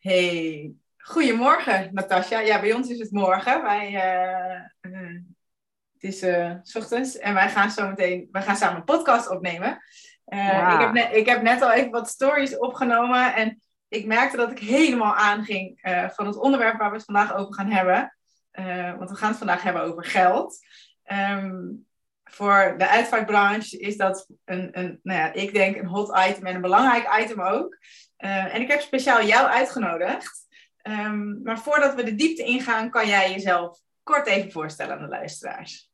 Hey, goedemorgen Natasja. Ja, bij ons is het morgen. Wij, uh, uh, het is uh, s ochtends en wij gaan zo meteen wij gaan samen een podcast opnemen. Ja. ik, heb net, ik heb net al even wat stories opgenomen en ik merkte dat ik helemaal aanging van het onderwerp waar we het vandaag over gaan hebben. want we gaan het vandaag hebben over geld. Um, voor de uitvaartbranche is dat een, een nou ja, ik denk een hot item en een belangrijk item ook. Uh, en ik heb speciaal jou uitgenodigd. Um, maar voordat we de diepte ingaan, kan jij jezelf kort even voorstellen aan de luisteraars.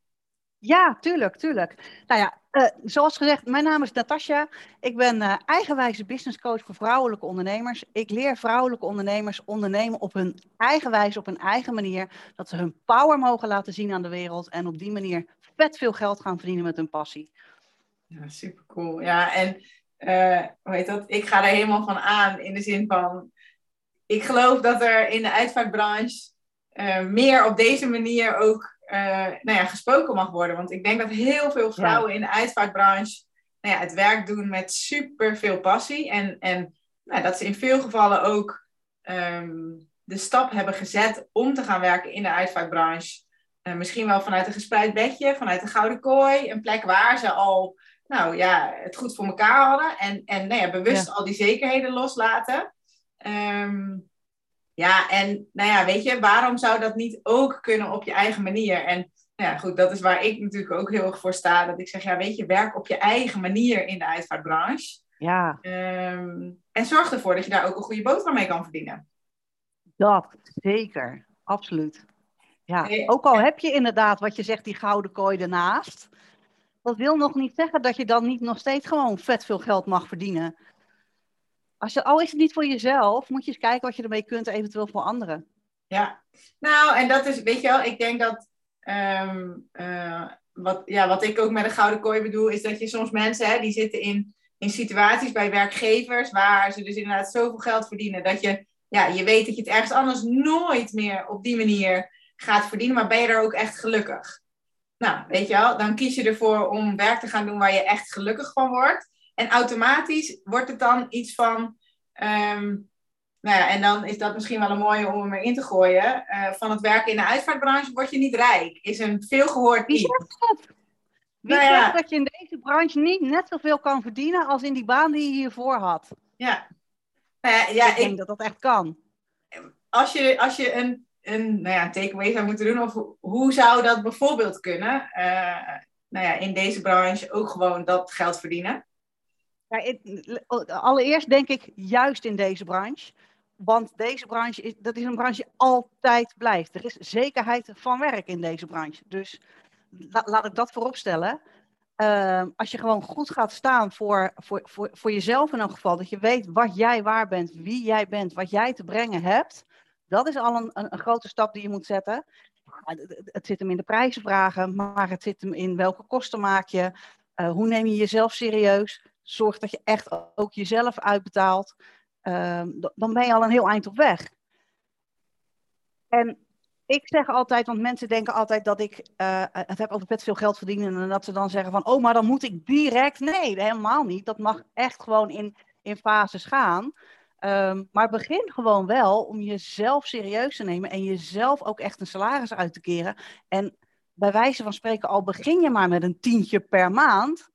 Ja, tuurlijk, tuurlijk. Nou ja, uh, zoals gezegd, mijn naam is Natasja. Ik ben uh, eigenwijze business coach voor vrouwelijke ondernemers. Ik leer vrouwelijke ondernemers ondernemen op hun eigen wijze, op hun eigen manier. Dat ze hun power mogen laten zien aan de wereld en op die manier vet veel geld gaan verdienen met hun passie. Ja, super cool. Ja, en uh, hoe heet dat? Ik ga er helemaal van aan in de zin van, ik geloof dat er in de uitvaartbranche uh, meer op deze manier ook uh, nou ja, gesproken mag worden. Want ik denk dat heel veel vrouwen ja. in de uitvaartbranche nou ja, het werk doen met super veel passie. En, en nou, dat ze in veel gevallen ook um, de stap hebben gezet om te gaan werken in de uitvaartbranche. Uh, misschien wel vanuit een gespreid bedje, vanuit een gouden kooi. Een plek waar ze al nou, ja, het goed voor elkaar hadden. En, en nou ja, bewust ja. al die zekerheden loslaten. Um, ja, en nou ja, weet je, waarom zou dat niet ook kunnen op je eigen manier? En nou ja, goed, dat is waar ik natuurlijk ook heel erg voor sta. Dat ik zeg, ja, weet je, werk op je eigen manier in de uitvaartbranche. Ja. Um, en zorg ervoor dat je daar ook een goede boterham mee kan verdienen. Dat, zeker. Absoluut. Ja, ook al heb je inderdaad wat je zegt, die gouden kooi ernaast. Dat wil nog niet zeggen dat je dan niet nog steeds gewoon vet veel geld mag verdienen. Als je, al is het niet voor jezelf, moet je eens kijken wat je ermee kunt, eventueel voor anderen. Ja, nou, en dat is, weet je wel, ik denk dat. Um, uh, wat, ja, wat ik ook met een gouden kooi bedoel, is dat je soms mensen, hè, die zitten in, in situaties bij werkgevers waar ze dus inderdaad zoveel geld verdienen, dat je, ja, je weet dat je het ergens anders nooit meer op die manier gaat verdienen, maar ben je er ook echt gelukkig? Nou, weet je wel, dan kies je ervoor om werk te gaan doen waar je echt gelukkig van wordt. En automatisch wordt het dan iets van. Um, nou ja, en dan is dat misschien wel een mooie om hem erin te gooien. Uh, van het werken in de uitvaartbranche word je niet rijk. Is een veelgehoord iets. Wie zegt dat? Wie nou ja. zegt dat je in deze branche niet net zoveel kan verdienen als in die baan die je hiervoor had? Ja. Nou ja, ja ik denk ik, dat dat echt kan. Als je, als je een, een nou ja, takeaway zou moeten doen, of hoe zou dat bijvoorbeeld kunnen? Uh, nou ja, in deze branche ook gewoon dat geld verdienen. Ja, het, allereerst denk ik juist in deze branche. Want deze branche is, dat is een branche die altijd blijft. Er is zekerheid van werk in deze branche. Dus la, laat ik dat vooropstellen. Uh, als je gewoon goed gaat staan voor, voor, voor, voor jezelf in elk geval. Dat je weet wat jij waar bent, wie jij bent, wat jij te brengen hebt. Dat is al een, een, grote stap die je moet zetten. Het, zit hem in de prijzen vragen, maar het zit hem in welke kosten maak je. Uh, hoe neem je jezelf serieus? zorg dat je echt ook jezelf uitbetaalt, um, dan ben je al een heel eind op weg. En ik zeg altijd, want mensen denken altijd dat ik uh, het heb over vet veel geld verdienen en dat ze dan zeggen van, oh, maar dan moet ik direct. Nee, helemaal niet. Dat mag echt gewoon in, in fases gaan. Um, maar begin gewoon wel om jezelf serieus te nemen en jezelf ook echt een salaris uit te keren. En bij wijze van spreken, al begin je maar met een tientje per maand,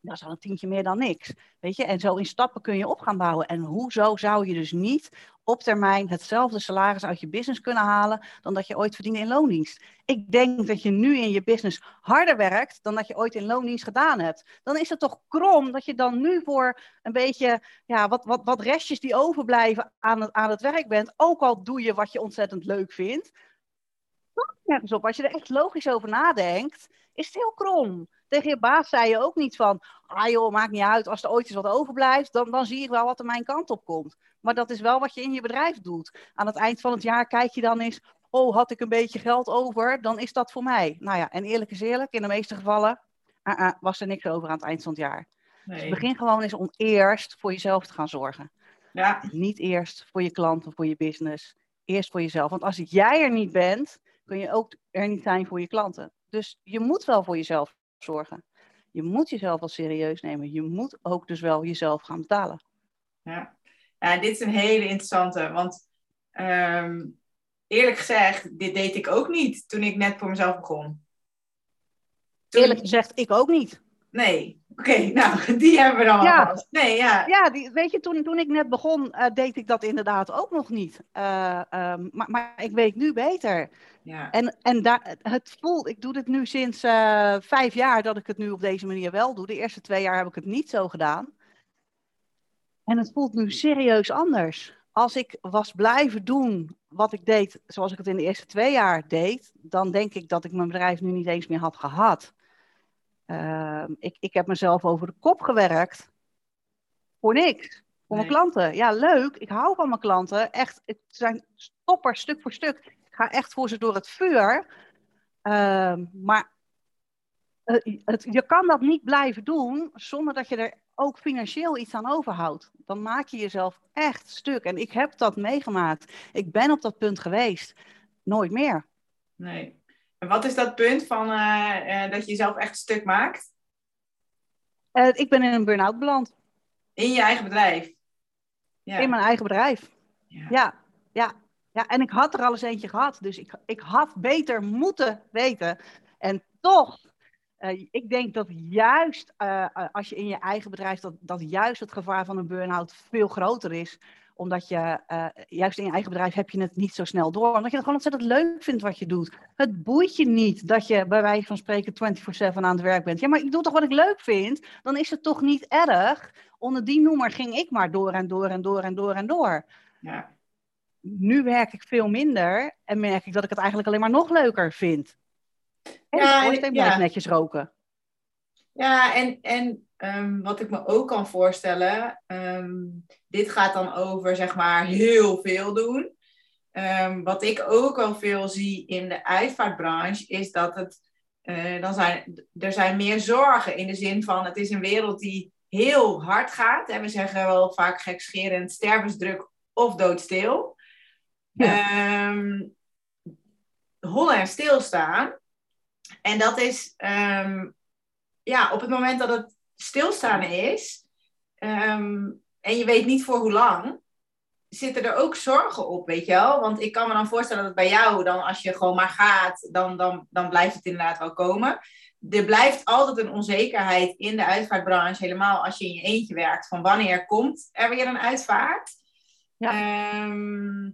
dat is al een tientje meer dan niks. Weet je? En zo in stappen kun je op gaan bouwen. En hoezo zou je dus niet op termijn hetzelfde salaris uit je business kunnen halen dan dat je ooit verdiende in loondienst? Ik denk dat je nu in je business harder werkt dan dat je ooit in loondienst gedaan hebt. Dan is het toch krom dat je dan nu voor een beetje ja, wat, wat, wat restjes die overblijven aan het, aan het werk bent, ook al doe je wat je ontzettend leuk vindt. Nergens op. Als je er echt logisch over nadenkt, is het heel krom tegen je baas zei je ook niet van, ah joh, maakt niet uit, als er ooit eens wat overblijft, dan, dan zie ik wel wat er mijn kant op komt. Maar dat is wel wat je in je bedrijf doet. Aan het eind van het jaar kijk je dan eens, oh, had ik een beetje geld over, dan is dat voor mij. Nou ja, en eerlijk is eerlijk, in de meeste gevallen uh -uh, was er niks over aan het eind van het jaar. Nee. Dus begin gewoon eens om eerst voor jezelf te gaan zorgen. Ja. Niet eerst voor je klanten, voor je business. Eerst voor jezelf. Want als jij er niet bent, kun je ook er niet zijn voor je klanten. Dus je moet wel voor jezelf zorgen. Je moet jezelf wel serieus nemen. Je moet ook dus wel jezelf gaan betalen. Ja. Ja, dit is een hele interessante. Want ehm, eerlijk gezegd, dit deed ik ook niet toen ik net voor mezelf begon. Eerlijk gezegd, ik ook niet. Nee. Oké, nou, die hebben we dan Ja. al. Nee, ja. Ja, die, weet je, toen, toen ik net begon, eh, deed ik dat inderdaad ook nog niet. Eh, ehm, maar, maar ik weet nu beter. ja. En, en daar, het voelt, ik doe dit nu sinds eh, vijf jaar dat ik het nu op deze manier wel doe. De eerste twee jaar heb ik het niet zo gedaan. En het voelt nu serieus anders. Als ik was blijven doen wat ik deed zoals ik het in de eerste twee jaar deed, dan denk ik dat ik mijn bedrijf nu niet eens meer had gehad. Ehm, ik, ik heb mezelf over de kop gewerkt. Voor niks. Voor mijn klanten. Ja, leuk. Ik hou van mijn klanten. Echt, het zijn stoppers stuk voor stuk. Ik ga echt voor ze door het vuur. Ehm, maar het, je kan dat niet blijven doen zonder dat je er ook financieel iets aan overhoudt. Dan maak je jezelf echt stuk. En ik heb dat meegemaakt. Ik ben op dat punt geweest. Nooit meer. Nee. En wat is dat punt van eh, eh, dat je jezelf echt stuk maakt? Eh, ik ben in een burn-out beland. In je eigen bedrijf. Ja. In mijn eigen bedrijf. Ja. Ja, ja, ja. En ik had er al eens eentje gehad. Dus ik, ik had beter moeten weten. En toch, eh, ik denk dat juist eh, eh, als je in je eigen bedrijf, dat, dat juist het gevaar van een burn-out veel groter is. Omdat je, juist in je eigen bedrijf heb je het niet zo snel door. Omdat je het gewoon ontzettend leuk vindt wat je doet. Het boeit je niet dat je bij wijze van spreken 24-7 aan het werk bent. Ja, maar ik doe toch wat ik leuk vind? Dan is het toch niet erg? Onder die noemer ging ik maar door en door en door en door en door Ja. nu werk ik veel minder en merk ik dat ik het eigenlijk alleen maar nog leuker vind. En Ja, de en- schoorsteen ja. netjes roken. Ja, en, en ehm, wat ik me ook kan voorstellen, ehm, dit gaat dan over zeg maar heel veel doen. Ehm, wat ik ook wel veel zie in de uitvaartbranche is dat het, eh, dan zijn, er zijn meer zorgen in de zin van het is een wereld die heel hard gaat. En we zeggen wel vaak gekscherend stervensdruk of doodstil. Ehm hollen en stilstaan. En dat is ehm, ja, op het moment dat het stilstaan is ehm, en je weet niet voor hoe lang, zitten er ook zorgen op, weet je wel? Want ik kan me dan voorstellen dat bij jou, dan als je gewoon maar gaat, dan, dan, dan blijft het inderdaad wel komen. Er blijft altijd een onzekerheid in de uitvaartbranche, helemaal als je in je eentje werkt, van wanneer komt er weer een uitvaart? Ja. Ehm,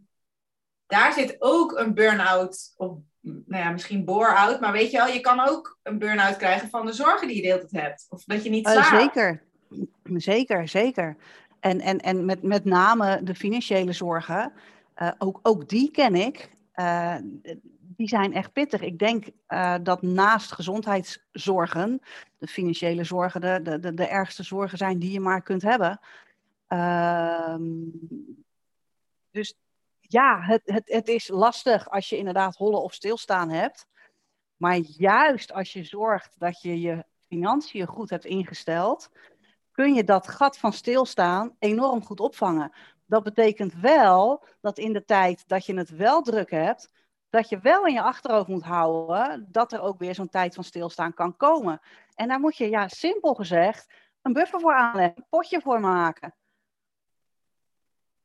daar zit ook een burn-out, of nou ja, misschien bore-out, maar weet je wel, je kan ook een burn-out krijgen van de zorgen die je de hele tijd hebt. Of dat je niet Eh, slaapt. zeker, zeker, zeker. En, en, en met, met name de financiële zorgen, eh, ook, ook die ken ik. Eh, die zijn echt pittig. Ik denk dat naast gezondheidszorgen, de financiële zorgen, de, de, de, de ergste zorgen zijn die je maar kunt hebben. Ehm, dus ja, het, het, het is lastig als je inderdaad hollen of stilstaan hebt. Maar juist als je zorgt dat je je financiën goed hebt ingesteld, kun je dat gat van stilstaan enorm goed opvangen. Dat betekent wel dat in de tijd dat je het wel druk hebt, dat je wel in je achterhoofd moet houden dat er ook weer zo'n tijd van stilstaan kan komen. En daar moet je, ja, simpel gezegd, een buffer voor aanleggen, een potje voor maken.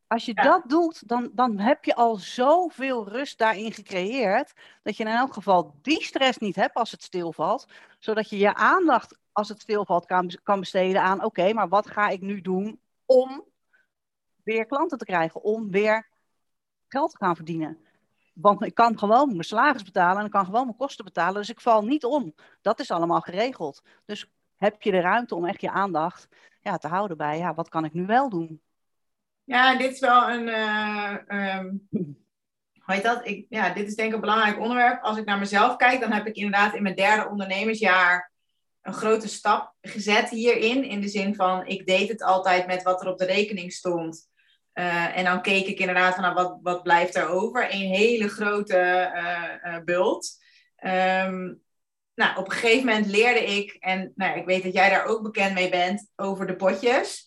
Als je Ja. dat doet, dan, dan heb je al zoveel rust daarin gecreëerd, dat je in elk geval die stress niet hebt als het stilvalt, zodat je je aandacht, als het stilvalt, kan, kan besteden aan, oké, maar wat ga ik nu doen om weer klanten te krijgen, om weer geld te gaan verdienen. Want ik kan gewoon mijn salaris betalen en ik kan gewoon mijn kosten betalen, dus ik val niet om. Dat is allemaal geregeld. Dus heb je de ruimte om echt je aandacht ja, te houden bij, ja, wat kan ik nu wel doen? Ja, dit is wel een. eh, ehm, hoe heet dat? Ik, ja, dit is denk ik een belangrijk onderwerp. Als ik naar mezelf kijk, dan heb ik inderdaad in mijn derde ondernemersjaar een grote stap gezet hierin. In de zin van, ik deed het altijd met wat er op de rekening stond. Eh, en dan keek ik inderdaad van, nou, wat, wat blijft er over? Een hele grote eh, bult. Ehm, nou, op een gegeven moment leerde ik, en nou, ik weet dat jij daar ook bekend mee bent, over de potjes.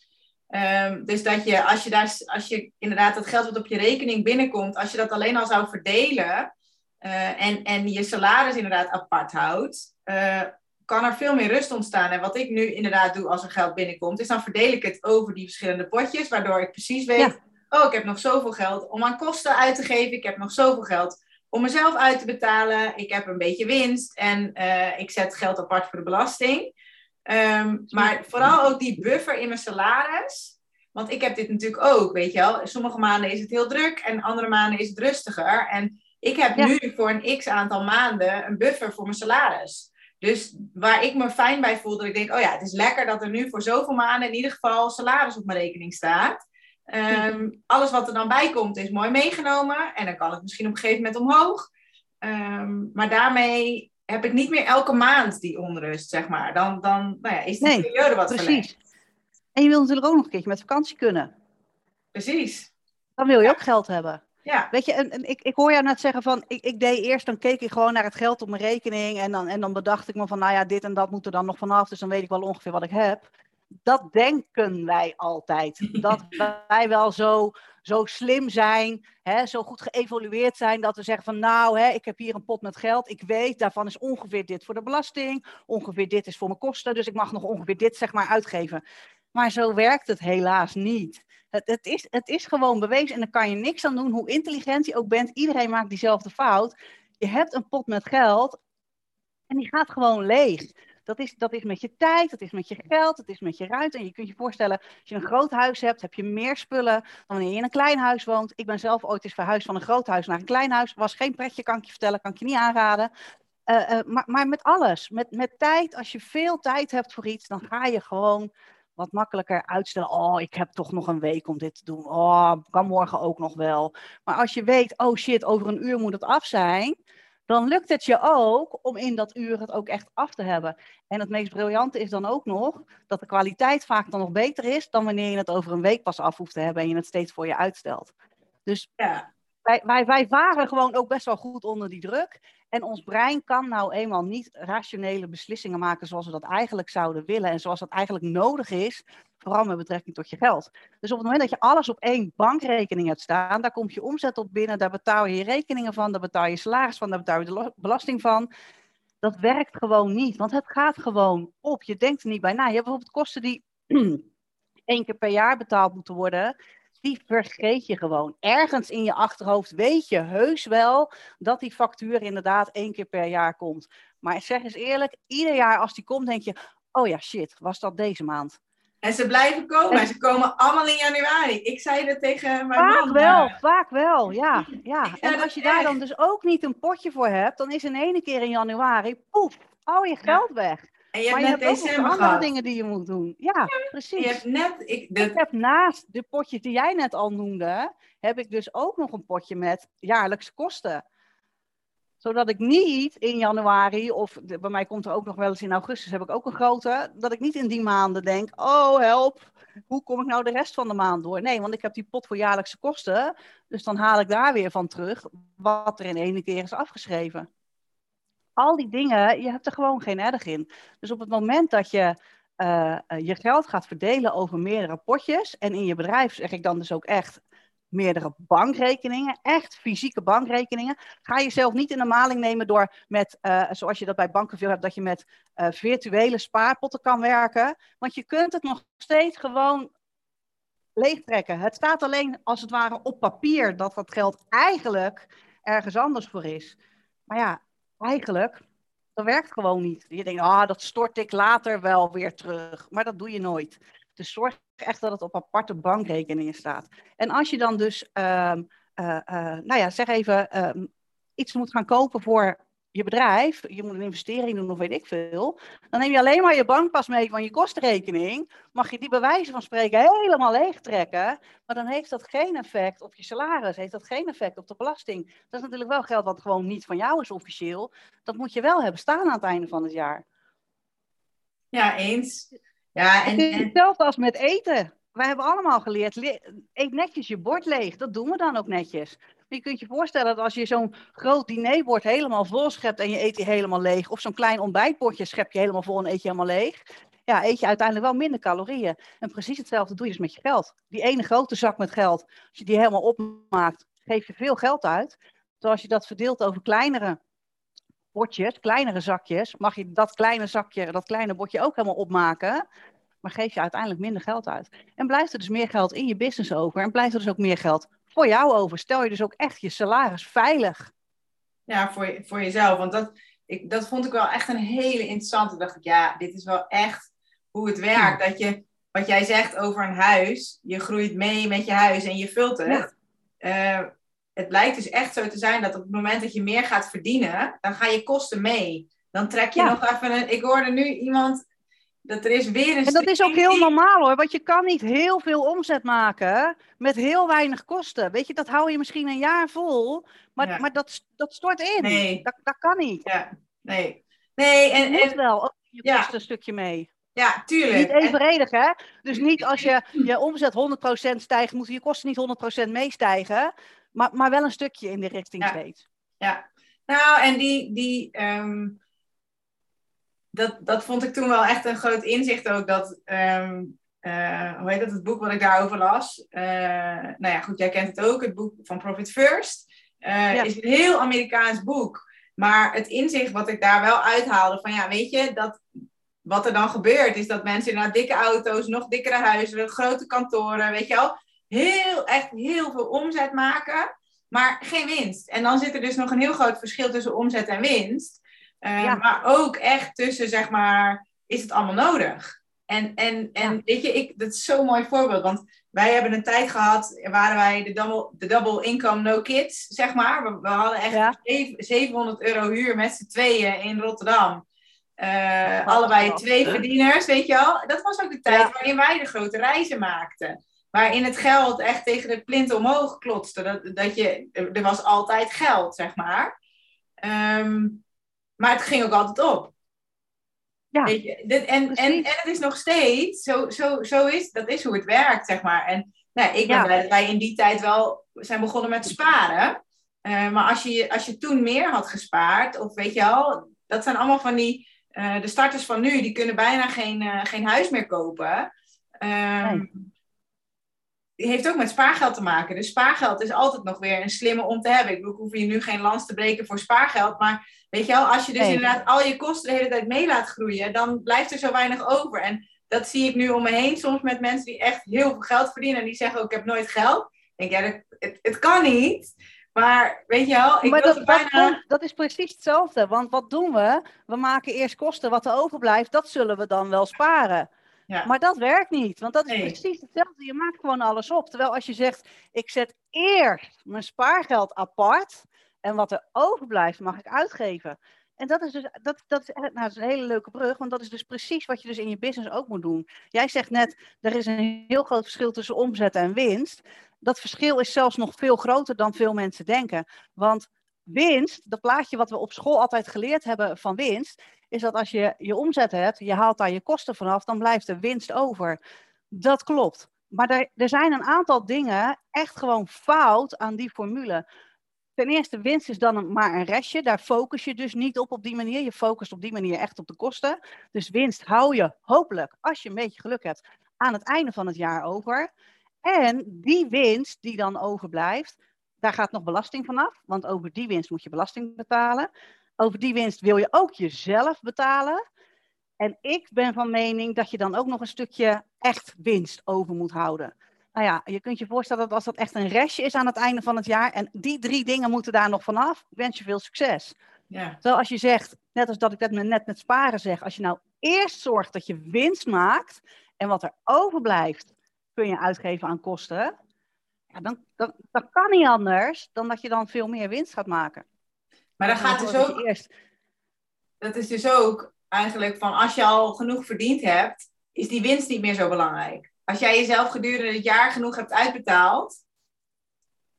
Ehm, dus dat je als, je daar, als je inderdaad dat geld wat op je rekening binnenkomt, als je dat alleen al zou verdelen eh, en, en je salaris inderdaad apart houdt, eh, kan er veel meer rust ontstaan. En wat ik nu inderdaad doe als er geld binnenkomt, is dan verdeel ik het over die verschillende potjes, waardoor ik precies weet Ja. oh, ik heb nog zoveel geld om aan kosten uit te geven. Ik heb nog zoveel geld om mezelf uit te betalen. Ik heb een beetje winst en uh, ik zet geld apart voor de belasting. Um, maar vooral ook die buffer in mijn salaris. Want ik heb dit natuurlijk ook, weet je wel. Sommige maanden is het heel druk en andere maanden is het rustiger. En ik heb nu voor een x aantal maanden een buffer voor mijn salaris. Dus waar ik me fijn bij voel, dat ik denk, oh ja, het is lekker dat er nu voor zoveel maanden in ieder geval salaris op mijn rekening staat. Um, alles wat er dan bij komt is mooi meegenomen en dan kan het misschien op een gegeven moment omhoog. Um, maar daarmee heb ik niet meer elke maand die onrust, zeg maar. Dan, dan nou ja, is die nee, periode wat precies. En je wil natuurlijk ook nog een keertje met vakantie kunnen. Precies. Dan wil je ook geld hebben. Ja. Weet je, en, en, ik, ik hoor jou net zeggen van, ik, ik deed eerst, dan keek ik gewoon naar het geld op mijn rekening en dan, en dan bedacht ik me van, nou ja, dit en dat moet er dan nog vanaf, dus dan weet ik wel ongeveer wat ik heb. Dat denken wij altijd. Dat wij wel zo, zo slim zijn, hè, zo goed geëvolueerd zijn, dat we zeggen van, nou, hè, ik heb hier een pot met geld, ik weet, daarvan is ongeveer dit voor de belasting, ongeveer dit is voor mijn kosten, dus ik mag nog ongeveer dit, zeg maar, uitgeven. Maar zo werkt het helaas niet. Het, het, is, het is gewoon bewezen en daar kan je niks aan doen, hoe intelligent je ook bent. Iedereen maakt diezelfde fout. Je hebt een pot met geld en die gaat gewoon leeg. Dat is, dat is met je tijd, dat is met je geld, dat is met je ruimte. En je kunt je voorstellen, als je een groot huis hebt, heb je meer spullen dan wanneer je in een klein huis woont. Ik ben zelf ooit eens verhuisd van een groot huis naar een klein huis. Was geen pretje, kan ik je vertellen, kan ik je niet aanraden. Uh, uh, maar, maar met alles, met, met tijd, als je veel tijd hebt voor iets, dan ga je gewoon wat makkelijker uitstellen. Oh, ik heb toch nog een week om dit te doen. Oh, kan morgen ook nog wel. Maar als je weet, oh shit, over een uur moet het af zijn. Dan lukt het je ook om in dat uur het ook echt af te hebben. En het meest briljante is dan ook nog dat de kwaliteit vaak dan nog beter is dan wanneer je het over een week pas af hoeft te hebben en je het steeds voor je uitstelt. Dus ja. wij, wij, wij varen gewoon ook best wel goed onder die druk. En ons brein kan nou eenmaal niet rationele beslissingen maken zoals we dat eigenlijk zouden willen en zoals dat eigenlijk nodig is, vooral met betrekking tot je geld. Dus op het moment dat je alles op één bankrekening hebt staan, daar komt je omzet op binnen, daar betaal je je rekeningen van, daar betaal je salaris van, daar betaal je de belasting van. Dat werkt gewoon niet, want het gaat gewoon op. Je denkt er niet bij na. Je hebt bijvoorbeeld kosten die één keer per jaar betaald moeten worden die vergeet je gewoon. Ergens in je achterhoofd weet je heus wel dat die factuur inderdaad één keer per jaar komt. Maar zeg eens eerlijk, ieder jaar als die komt, denk je: oh ja, shit, was dat deze maand? En ze blijven komen. En... Ze komen allemaal in januari. Ik zei dat tegen mijn vaak man. wel, vaak wel, ja. ja. En als je daar dan dus ook niet een potje voor hebt, dan is in ene keer in januari, poef, al je geld weg. En je hebt maar net je hebt ook andere dingen die je moet doen. Ja, precies. Je hebt net, ik, ik heb naast de potjes die jij net al noemde, heb ik dus ook nog een potje met jaarlijkse kosten. Zodat ik niet in januari, of bij mij komt er ook nog wel eens in augustus, heb ik ook een grote, dat ik niet in die maanden denk, oh help, hoe kom ik nou de rest van de maand door? Nee, want ik heb die pot voor jaarlijkse kosten, dus dan haal ik daar weer van terug wat er in ene keer is afgeschreven al die dingen, je hebt er gewoon geen erg in. Dus op het moment dat je uh, je geld gaat verdelen over meerdere potjes, en in je bedrijf zeg ik dan dus ook echt meerdere bankrekeningen, echt fysieke bankrekeningen. Ga je zelf niet in de maling nemen door met, uh, zoals je dat bij banken veel hebt, dat je met virtuele spaarpotten kan werken. Want je kunt het nog steeds gewoon leegtrekken. Het staat alleen als het ware op papier dat dat geld eigenlijk ergens anders voor is. Maar ja, eigenlijk, dat werkt gewoon niet. Je denkt, ah, dat stort ik later wel weer terug. Maar dat doe je nooit. Dus zorg echt dat het op aparte bankrekeningen staat. En als je dan dus, um, uh, uh, nou ja, zeg even, um, iets moet gaan kopen voor je bedrijf, je moet een investering doen of weet ik veel, dan neem je alleen maar je bankpas mee van je kostenrekening, mag je die bij wijze van spreken helemaal leegtrekken, maar dan heeft dat geen effect op je salaris, heeft dat geen effect op de belasting. Dat is natuurlijk wel geld wat gewoon niet van jou is officieel, dat moet je wel hebben staan aan het einde van het jaar. Ja, eens. Ja, en, en... Hetzelfde als met eten. Wij hebben allemaal geleerd, eet netjes je bord leeg. Dat doen we dan ook netjes je kunt je voorstellen dat als je zo'n groot dinerbord helemaal vol schept en je eet die helemaal leeg, of zo'n klein ontbijtbordje schep je helemaal vol en eet je helemaal leeg, ja, eet je uiteindelijk wel minder calorieën. En precies hetzelfde doe je dus met je geld. Die ene grote zak met geld, als je die helemaal opmaakt, geef je veel geld uit. Zoals je dat verdeelt over kleinere bordjes, kleinere zakjes, mag je dat kleine zakje, dat kleine bordje ook helemaal opmaken. maar geef je uiteindelijk minder geld uit. En blijft er dus meer geld in je business over en blijft er dus ook meer geld voor jou over. Stel je dus ook echt je salaris veilig. Ja, voor, je, voor jezelf. Want dat, ik, dat vond ik wel echt een hele interessante. dacht ik, ja, dit is wel echt hoe het werkt. Dat je, wat jij zegt over een huis, je groeit mee met je huis en je vult het. Eh, het blijkt dus echt zo te zijn dat op het moment dat je meer gaat verdienen, dan gaan je kosten mee. Dan trek je nog even een. Ik hoorde nu iemand dat er is weer een. En dat is ook heel normaal hoor, want je kan niet heel veel omzet maken met heel weinig kosten. Weet je, dat hou je misschien een jaar vol, maar, maar dat, dat stort in. Nee. Dat, dat kan niet. Ja, nee. Nee, en. Moet wel ook je kosten een stukje mee. Ja, tuurlijk. Niet evenredig, hè? Dus niet als je je omzet 100% stijgt, moeten je kosten niet 100% meestijgen. Maar, maar wel een stukje in die richting ja. steeds. Ja, nou, en die, die, ehm, dat, dat vond ik toen wel echt een groot inzicht ook. Dat, um, uh, hoe heet dat, het boek wat ik daarover las. Uh, nou ja, goed, jij kent het ook, het boek van Profit First. Uh, is een heel Amerikaans boek. Maar het inzicht wat ik daar wel uithaalde, van ja, weet je, dat wat er dan gebeurt, is dat mensen naar dikke auto's, nog dikkere huizen, grote kantoren, weet je wel, heel, echt heel veel omzet maken, maar geen winst. En dan zit er dus nog een heel groot verschil tussen omzet en winst. Uh, Maar ook echt tussen, zeg maar, is het allemaal nodig? En, en, en weet je, ik, dat is zo'n mooi voorbeeld. Want wij hebben een tijd gehad, waren wij de double, de double income no kids, zeg maar. We, we hadden echt 700 euro huur met z'n tweeën in Rotterdam. Uh, allebei twee verdieners, weet je wel. Dat was ook de tijd waarin wij de grote reizen maakten. Waarin het geld echt tegen de plint omhoog klotste. Dat, dat je, er was altijd geld, zeg maar. Um, maar het ging ook altijd op. Ja. Weet je, dit, en, en, en het is nog steeds, zo, zo, zo is, dat is hoe het werkt, zeg maar. En nou, ik ben ja. blij dat wij in die tijd wel zijn begonnen met sparen. Uh, maar als je, als je toen meer had gespaard, of weet je wel, dat zijn allemaal van die, uh, de starters van nu, die kunnen bijna geen, uh, geen huis meer kopen. Um, heeft ook met spaargeld te maken. Dus spaargeld is altijd nog weer een slimme om te hebben. Ik, bedoel, hoef je nu geen lans te breken voor spaargeld. Maar weet je wel, als je dus inderdaad al je kosten de hele tijd mee laat groeien, dan blijft er zo weinig over. En dat zie ik nu om me heen soms met mensen die echt heel veel geld verdienen. En die zeggen ook, ik heb nooit geld. Ik denk, ja, dat, het, het kan niet. Maar weet je wel, ik maar dat, bijna... dat, dat, is precies hetzelfde. Want wat doen we? We maken eerst kosten. Wat er overblijft, dat zullen we dan wel sparen. Ja. Maar dat werkt niet, want dat is precies hetzelfde. Je maakt gewoon alles op. Terwijl als je zegt, ik zet eerst mijn spaargeld apart en wat er overblijft mag ik uitgeven. En dat is dus dat, dat is, nou, dat is een hele leuke brug, want dat is dus precies wat je dus in je business ook moet doen. Jij zegt net, er is een heel groot verschil tussen omzet en winst. Dat verschil is zelfs nog veel groter dan veel mensen denken. Want winst, dat plaatje wat we op school altijd geleerd hebben van winst, is dat als je je omzet hebt, je haalt daar je kosten vanaf, dan blijft er winst over. Dat klopt. Maar er, er zijn een aantal dingen echt gewoon fout aan die formule. Ten eerste, winst is dan maar een restje. Daar focus je dus niet op op die manier. Je focust op die manier echt op de kosten. Dus winst hou je hopelijk, als je een beetje geluk hebt, aan het einde van het jaar over. En die winst die dan overblijft, daar gaat nog belasting vanaf. Want over die winst moet je belasting betalen. Over die winst wil je ook jezelf betalen. En ik ben van mening dat je dan ook nog een stukje echt winst over moet houden. Nou ja, je kunt je voorstellen dat als dat echt een restje is aan het einde van het jaar en die drie dingen moeten daar nog vanaf, ik wens je veel succes. Ja. Terwijl als je zegt, net als dat ik dat net met sparen zeg, als je nou eerst zorgt dat je winst maakt en wat er overblijft kun je uitgeven aan kosten, ja, dan, dan, dan kan niet anders dan dat je dan veel meer winst gaat maken. Maar dan gaat dus ook. Eerst. Dat is dus ook eigenlijk van als je al genoeg verdiend hebt, is die winst niet meer zo belangrijk. Als jij jezelf gedurende het jaar genoeg hebt uitbetaald,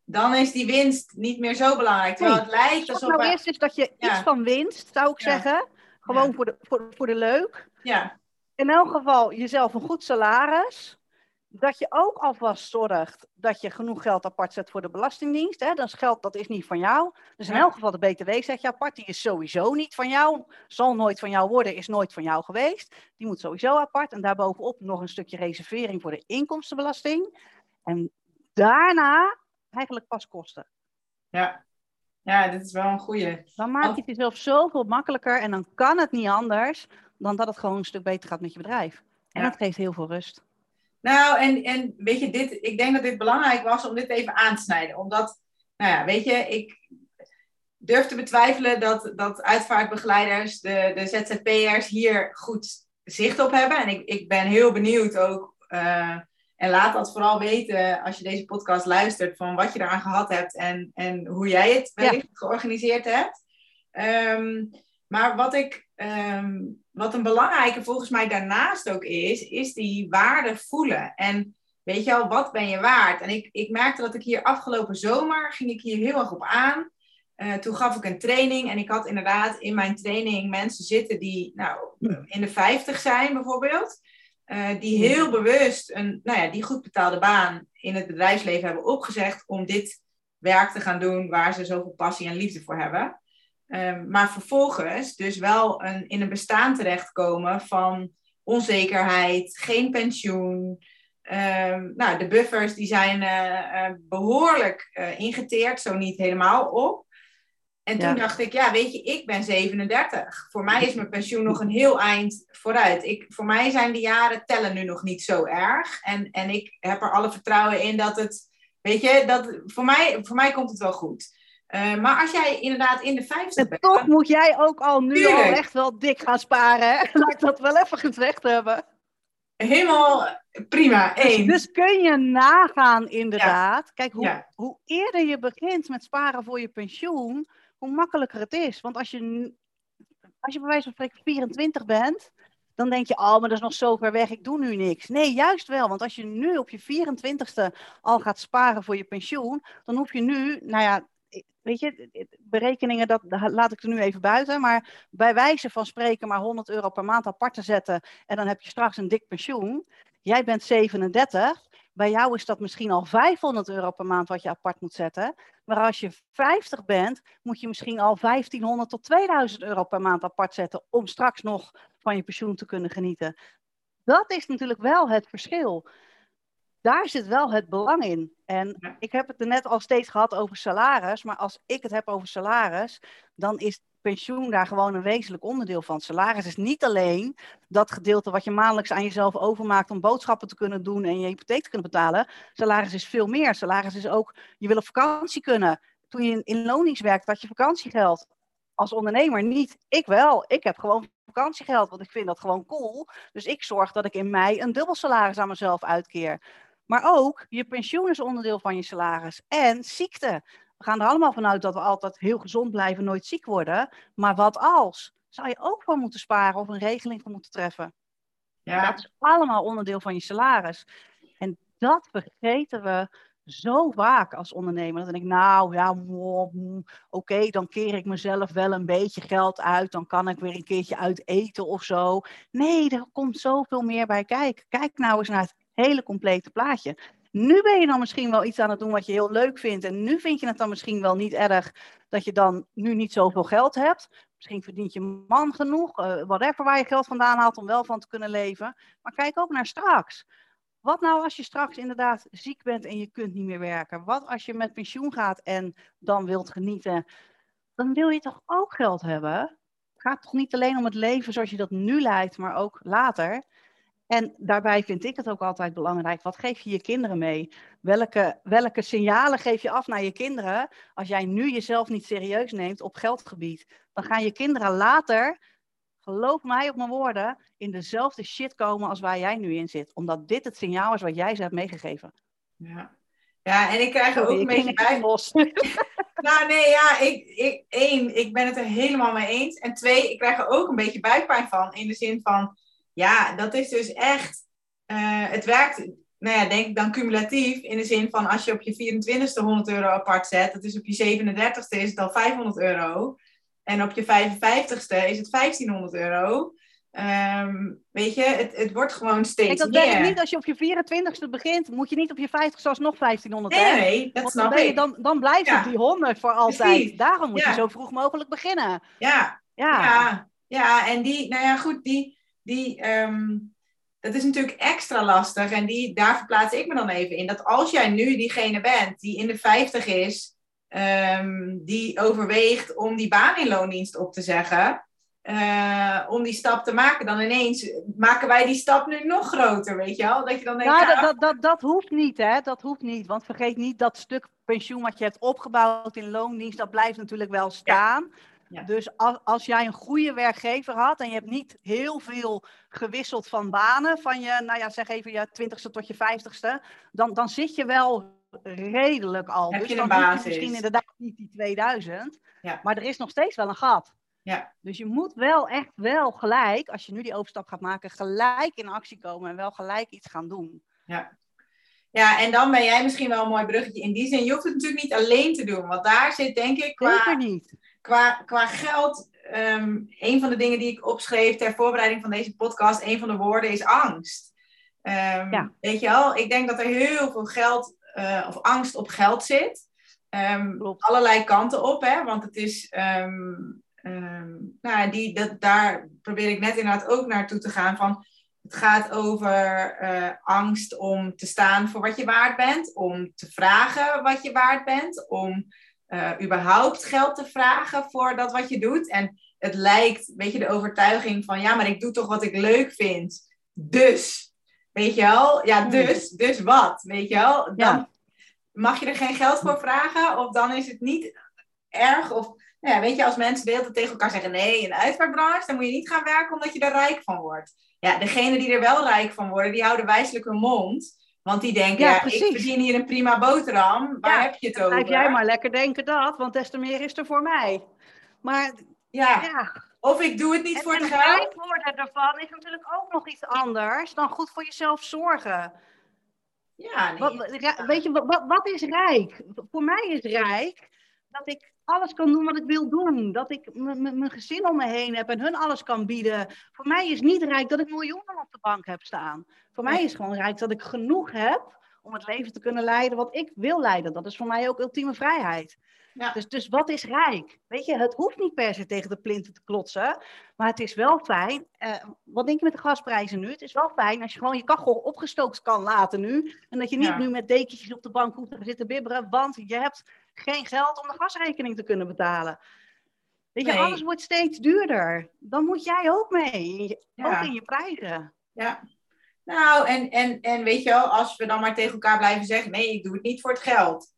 dan is die winst niet meer zo belangrijk. Terwijl het lijkt alsof. Nou eerst is dat je iets van winst, zou ik zeggen. Gewoon voor, de, voor, voor de leuk. Ja. In elk geval jezelf een goed salaris dat je ook alvast zorgt dat je genoeg geld apart zet voor de Belastingdienst. Hè? Dat is geld dat is niet van jou. Dus in elk geval de BTW zet je apart. Die is sowieso niet van jou. Zal nooit van jou worden, is nooit van jou geweest. Die moet sowieso apart. En daarbovenop nog een stukje reservering voor de inkomstenbelasting. En daarna eigenlijk pas kosten. Ja, ja dit is wel een goede. Dan maak je het jezelf zoveel makkelijker. En dan kan het niet anders dan dat het gewoon een stuk beter gaat met je bedrijf. En dat geeft heel veel rust. Nou, en, en weet je, dit, ik denk dat dit belangrijk was om dit even aan te snijden. Omdat, nou ja, weet je, ik durf te betwijfelen dat, dat uitvaartbegeleiders, de, de ZZP'ers hier goed zicht op hebben. En ik, ik ben heel benieuwd ook. Uh, en laat dat vooral weten als je deze podcast luistert, van wat je eraan gehad hebt en, en hoe jij het wellicht georganiseerd hebt. Um, maar wat, ik, um, wat een belangrijke volgens mij daarnaast ook is, is die waarde voelen. En weet je al, wat ben je waard? En ik, ik merkte dat ik hier afgelopen zomer, ging ik hier heel erg op aan. Uh, toen gaf ik een training en ik had inderdaad in mijn training mensen zitten die nou, in de 50 zijn bijvoorbeeld. Uh, die heel bewust een nou ja, die goed betaalde baan in het bedrijfsleven hebben opgezegd om dit werk te gaan doen waar ze zoveel passie en liefde voor hebben. Um, maar vervolgens dus wel een, in een bestaan terechtkomen van onzekerheid, geen pensioen. Um, nou, de buffers die zijn uh, uh, behoorlijk uh, ingeteerd, zo niet helemaal op. En toen dacht ik, ja, weet je, ik ben 37. Voor mij is mijn pensioen nog een heel eind vooruit. Ik, voor mij zijn de jaren tellen nu nog niet zo erg. En, en ik heb er alle vertrouwen in dat het, weet je, dat, voor, mij, voor mij komt het wel goed. Uh, maar als jij inderdaad in de 50 bent. Toch moet jij ook al nu al echt wel dik gaan sparen. Laat ik dat wel even gezegd hebben. Helemaal prima. Dus, Eén. Dus, kun je nagaan, inderdaad. Kijk, hoe, hoe eerder je begint met sparen voor je pensioen, hoe makkelijker het is. Want als je, als je bij wijze van spreken 24 bent, dan denk je, oh, maar dat is nog zo ver weg, ik doe nu niks. Nee, juist wel. Want als je nu op je 24ste al gaat sparen voor je pensioen, dan hoef je nu, nou ja, weet je, berekeningen, dat, laat ik er nu even buiten. Maar bij wijze van spreken maar 100 euro per maand apart te zetten. En dan heb je straks een dik pensioen. Jij bent 37. Bij jou is dat misschien al 500 euro per maand wat je apart moet zetten. Maar als je 50 bent, moet je misschien al 1500 tot 2000 euro per maand apart zetten. Om straks nog van je pensioen te kunnen genieten. Dat is natuurlijk wel het verschil daar zit wel het belang in. En ik heb het er net al steeds gehad over salaris. Maar als ik het heb over salaris, dan is pensioen daar gewoon een wezenlijk onderdeel van. Salaris is niet alleen dat gedeelte wat je maandelijks aan jezelf overmaakt om boodschappen te kunnen doen en je hypotheek te kunnen betalen. Salaris is veel meer. Salaris is ook, je wil op vakantie kunnen. Toen je in, in loondienst werkt, had je vakantiegeld. Als ondernemer niet. Ik wel. Ik heb gewoon vakantiegeld, want ik vind dat gewoon cool. Dus ik zorg dat ik in mei een dubbel salaris aan mezelf uitkeer. Maar ook je pensioen is onderdeel van je salaris. En ziekte. We gaan er allemaal vanuit dat we altijd heel gezond blijven, nooit ziek worden. Maar wat als? Zou je ook voor moeten sparen of een regeling voor moeten treffen? Ja. Dat is allemaal onderdeel van je salaris. En dat vergeten we zo vaak als ondernemer. Dan denk ik, nou ja, oké, dan keer ik mezelf wel een beetje geld uit. Dan kan ik weer een keertje uit eten of zo. Nee, er komt zoveel meer bij kijken. Kijk nou eens naar het hele complete plaatje. Nu ben je dan misschien wel iets aan het doen wat je heel leuk vindt. En nu vind je het dan misschien wel niet erg dat je dan nu niet zoveel geld hebt. Misschien verdient je man genoeg, uh, whatever waar je geld vandaan haalt om wel van te kunnen leven. Maar kijk ook naar straks. Wat nou als je straks inderdaad ziek bent en je kunt niet meer werken? Wat als je met pensioen gaat en dan wilt genieten? Dan wil je toch ook geld hebben? Het gaat toch niet alleen om het leven zoals je dat nu leidt, maar ook later? En daarbij vind ik het ook altijd belangrijk, wat geef je je kinderen mee? Welke, welke signalen geef je af naar je kinderen als jij nu jezelf niet serieus neemt op geldgebied? Dan gaan je kinderen later, geloof mij op mijn woorden, in dezelfde shit komen als waar jij nu in zit. Omdat dit het signaal is wat jij ze hebt meegegeven. Ja, ja en ik krijg er ook een beetje bij. Los. nou nee, ja, ik, ik, één, ik ben het er helemaal mee eens. En twee, ik krijg er ook een beetje buikpijn van. In de zin van ja, dat is dus echt. Uh, het werkt, nou ja, denk ik dan cumulatief. In de zin van als je op je 24ste 100 euro apart zet, dat is op je 37ste is het al 500 euro. En op je 55ste is het 1500 euro. Um, weet je, het, het wordt gewoon steeds Kijk, dat meer. Dat niet als je op je 24ste begint, moet je niet op je 50ste alsnog 1500 Nee, nee dat snap dan ik. Dan, dan blijft het die 100 voor altijd. Daarom moet je zo vroeg mogelijk beginnen. Ja. Ja. ja, ja, en die, nou ja, goed, die, die, um, dat is natuurlijk extra lastig. En die, daar verplaats ik me dan even in. Dat als jij nu diegene bent die in de 50 is, um, die overweegt om die baan in loondienst op te zeggen. eh, om die stap te maken. Dan ineens maken wij die stap nu nog groter, weet je wel? Dat je dan denkt, Nou, ja, dat, dat, dat, dat hoeft niet, hè? Dat hoeft niet. Want vergeet niet dat stuk pensioen wat je hebt opgebouwd in loondienst, dat blijft natuurlijk wel staan. Ja. Dus als, als jij een goede werkgever had en je hebt niet heel veel gewisseld van banen, van je, nou ja, zeg even je twintigste tot je vijftigste, dan, dan zit je wel redelijk al. Heb dus je dan je basis. misschien inderdaad niet die 2000, Ja. maar er is nog steeds wel een gat. Ja. Dus je moet wel echt wel gelijk, als je nu die overstap gaat maken, gelijk in actie komen en wel gelijk iets gaan doen. ja, en dan ben jij misschien wel een mooi bruggetje in die zin. Je hoeft het natuurlijk niet alleen te doen, want daar zit denk ik qua, Zeker niet. Qua, qua geld. ehm, een van de dingen die ik opschreef ter voorbereiding van deze podcast, een van de woorden is angst. Ehm, Ja. Weet je wel, ik denk dat er heel veel geld eh, of angst op geld zit. Klopt. allerlei kanten op, hè? Want het is. nou, die, dat, daar probeer ik net inderdaad ook naartoe te gaan. Van, het gaat over eh, angst om te staan voor wat je waard bent, om te vragen wat je waard bent, om eh, überhaupt geld te vragen voor dat wat je doet. En het lijkt, weet je, de overtuiging van ja, maar ik doe toch wat ik leuk vind. Dus, weet je wel, ja, dus, dus wat, weet je wel. Dan Ja. mag je er geen geld voor vragen, of dan is het niet erg. Of, nou ja, weet je, als mensen de hele tijd tegen elkaar zeggen: nee, in de uitvaartbranche, dan moet je niet gaan werken omdat je er rijk van wordt. Ja, degenen die er wel rijk van worden, die houden wijselijk hun mond. Want die denken, Ja, ja, ik verdien hier een prima boterham. Waar Ja, heb je het over? Blijf jij maar lekker denken dat, want des te meer is er voor mij. Maar Ja, ja, of ik doe het niet en, voor het geld. rijk worden ervan is natuurlijk ook nog iets anders dan goed voor jezelf zorgen. Ja, nee. Wat, weet je, wat- wat is rijk? Voor mij is rijk dat ik alles kan doen wat ik wil doen. Dat ik mijn gezin om me heen heb en hun alles kan bieden. Voor mij is niet rijk dat ik miljoenen op de bank heb staan. Voor mij is gewoon rijk dat ik genoeg heb om het leven te kunnen leiden wat ik wil leiden. Dat is voor mij ook ultieme vrijheid. Ja. Dus, dus wat is rijk? Weet je, het hoeft niet per se tegen de plinten te klotsen. Maar het is wel fijn. eh, wat denk je met de gasprijzen nu? Het is wel fijn als je gewoon je kachel opgestookt kan laten nu. En dat je niet Ja. nu met dekentjes op de bank hoeft te zitten bibberen. Want je hebt geen geld om de gasrekening te kunnen betalen. Weet je, Nee. alles wordt steeds duurder. Dan moet jij ook mee. Ja. Ook in je prijzen. Ja. Nou, en, en, en weet je wel, als we dan maar tegen elkaar blijven zeggen: nee, ik doe het niet voor het geld.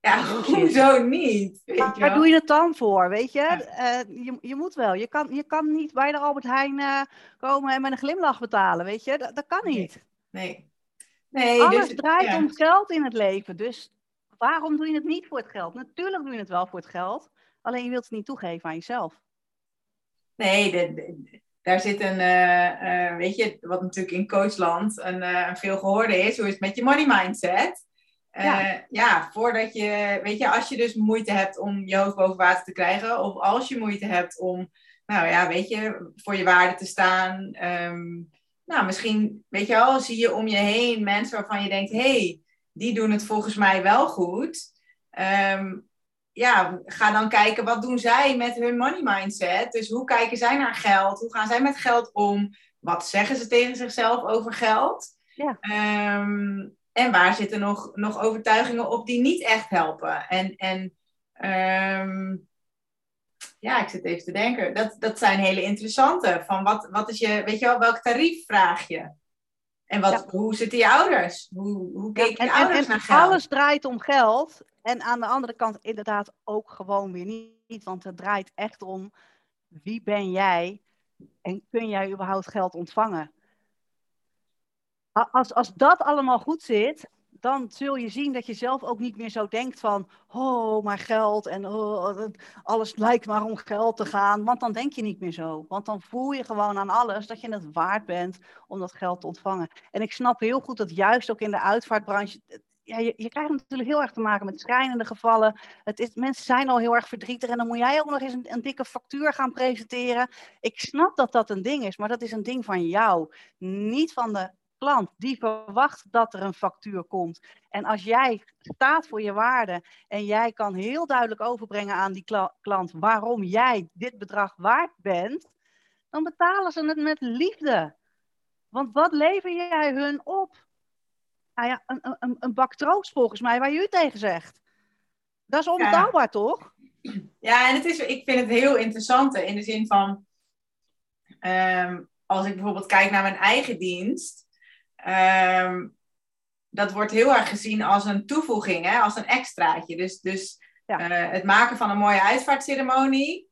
Ja, hoezo niet? Weet je Waar doe je het dan voor, weet je? Ja. Eh, je, je moet wel. Je kan, je kan niet bij de Albert Heijn eh, komen en met een glimlach betalen, weet je? Dat, dat kan Nee. niet. Nee. Nee, Alles dus, draait ja. om geld in het leven. Dus waarom doe je het niet voor het geld? Natuurlijk doe je het wel voor het geld. Alleen je wilt het niet toegeven aan jezelf. Nee, de- de- daar zit een, eh, eh, weet je, wat natuurlijk in coachland een, een veel gehoorde is. Hoe is het met je money mindset? Ja. ja. voordat je, weet je, als je dus moeite hebt om je hoofd boven water te krijgen, of als je moeite hebt om, nou ja, weet je, voor je waarde te staan. ehm, nou, misschien, weet je wel, zie je om je heen mensen waarvan je denkt, hé, hey, die doen het volgens mij wel goed. Ehm, ja, ga dan kijken wat doen zij met hun money mindset. Dus hoe kijken zij naar geld? Hoe gaan zij met geld om? Wat zeggen ze tegen zichzelf over geld? Ja. Ehm, en waar zitten nog, nog overtuigingen op die niet echt helpen? En, en ehm, ja, ik zit even te denken. Dat, dat zijn hele interessante. Van wat, wat is je, weet je wel, welk tarief vraag je? En wat, Ja. hoe zitten je ouders? Hoe, hoe keken En, je ouders en naar geld? alles draait om geld. En aan de andere kant inderdaad ook gewoon weer niet. Want het draait echt om wie ben jij en kun jij überhaupt geld ontvangen? Als, als dat allemaal goed zit, dan zul je zien dat je zelf ook niet meer zo denkt van, oh, maar geld en oh, dat- alles lijkt maar om geld te gaan. Want dan denk je niet meer zo. Want dan voel je gewoon aan alles dat je het waard bent om dat geld te ontvangen. En ik snap heel goed dat juist ook in de uitvaartbranche, ja, je, je krijgt natuurlijk heel erg te maken met schrijnende gevallen. Het is, mensen zijn al heel erg verdrietig en dan moet jij ook nog eens een, een dikke factuur gaan presenteren. Ik snap dat dat een ding is, maar dat is een ding van jou, niet van de klant. Die verwacht dat er een factuur komt. En als jij staat voor je waarde en jij kan heel duidelijk overbrengen aan die kla- klant waarom jij dit bedrag waard bent, dan betalen ze het met liefde. Want wat lever jij hun op? Nou ja, een, een, een bak troost volgens mij, waar je u tegen zegt. Dat is onbetaalbaar, toch? Ja, en het is, ik vind het heel interessant in de zin van, ehm, als ik bijvoorbeeld kijk naar mijn eigen dienst, ehm, dat wordt heel erg gezien als een toevoeging, hè? als een extraatje. Dus, dus Ja. eh, het maken van een mooie uitvaartceremonie,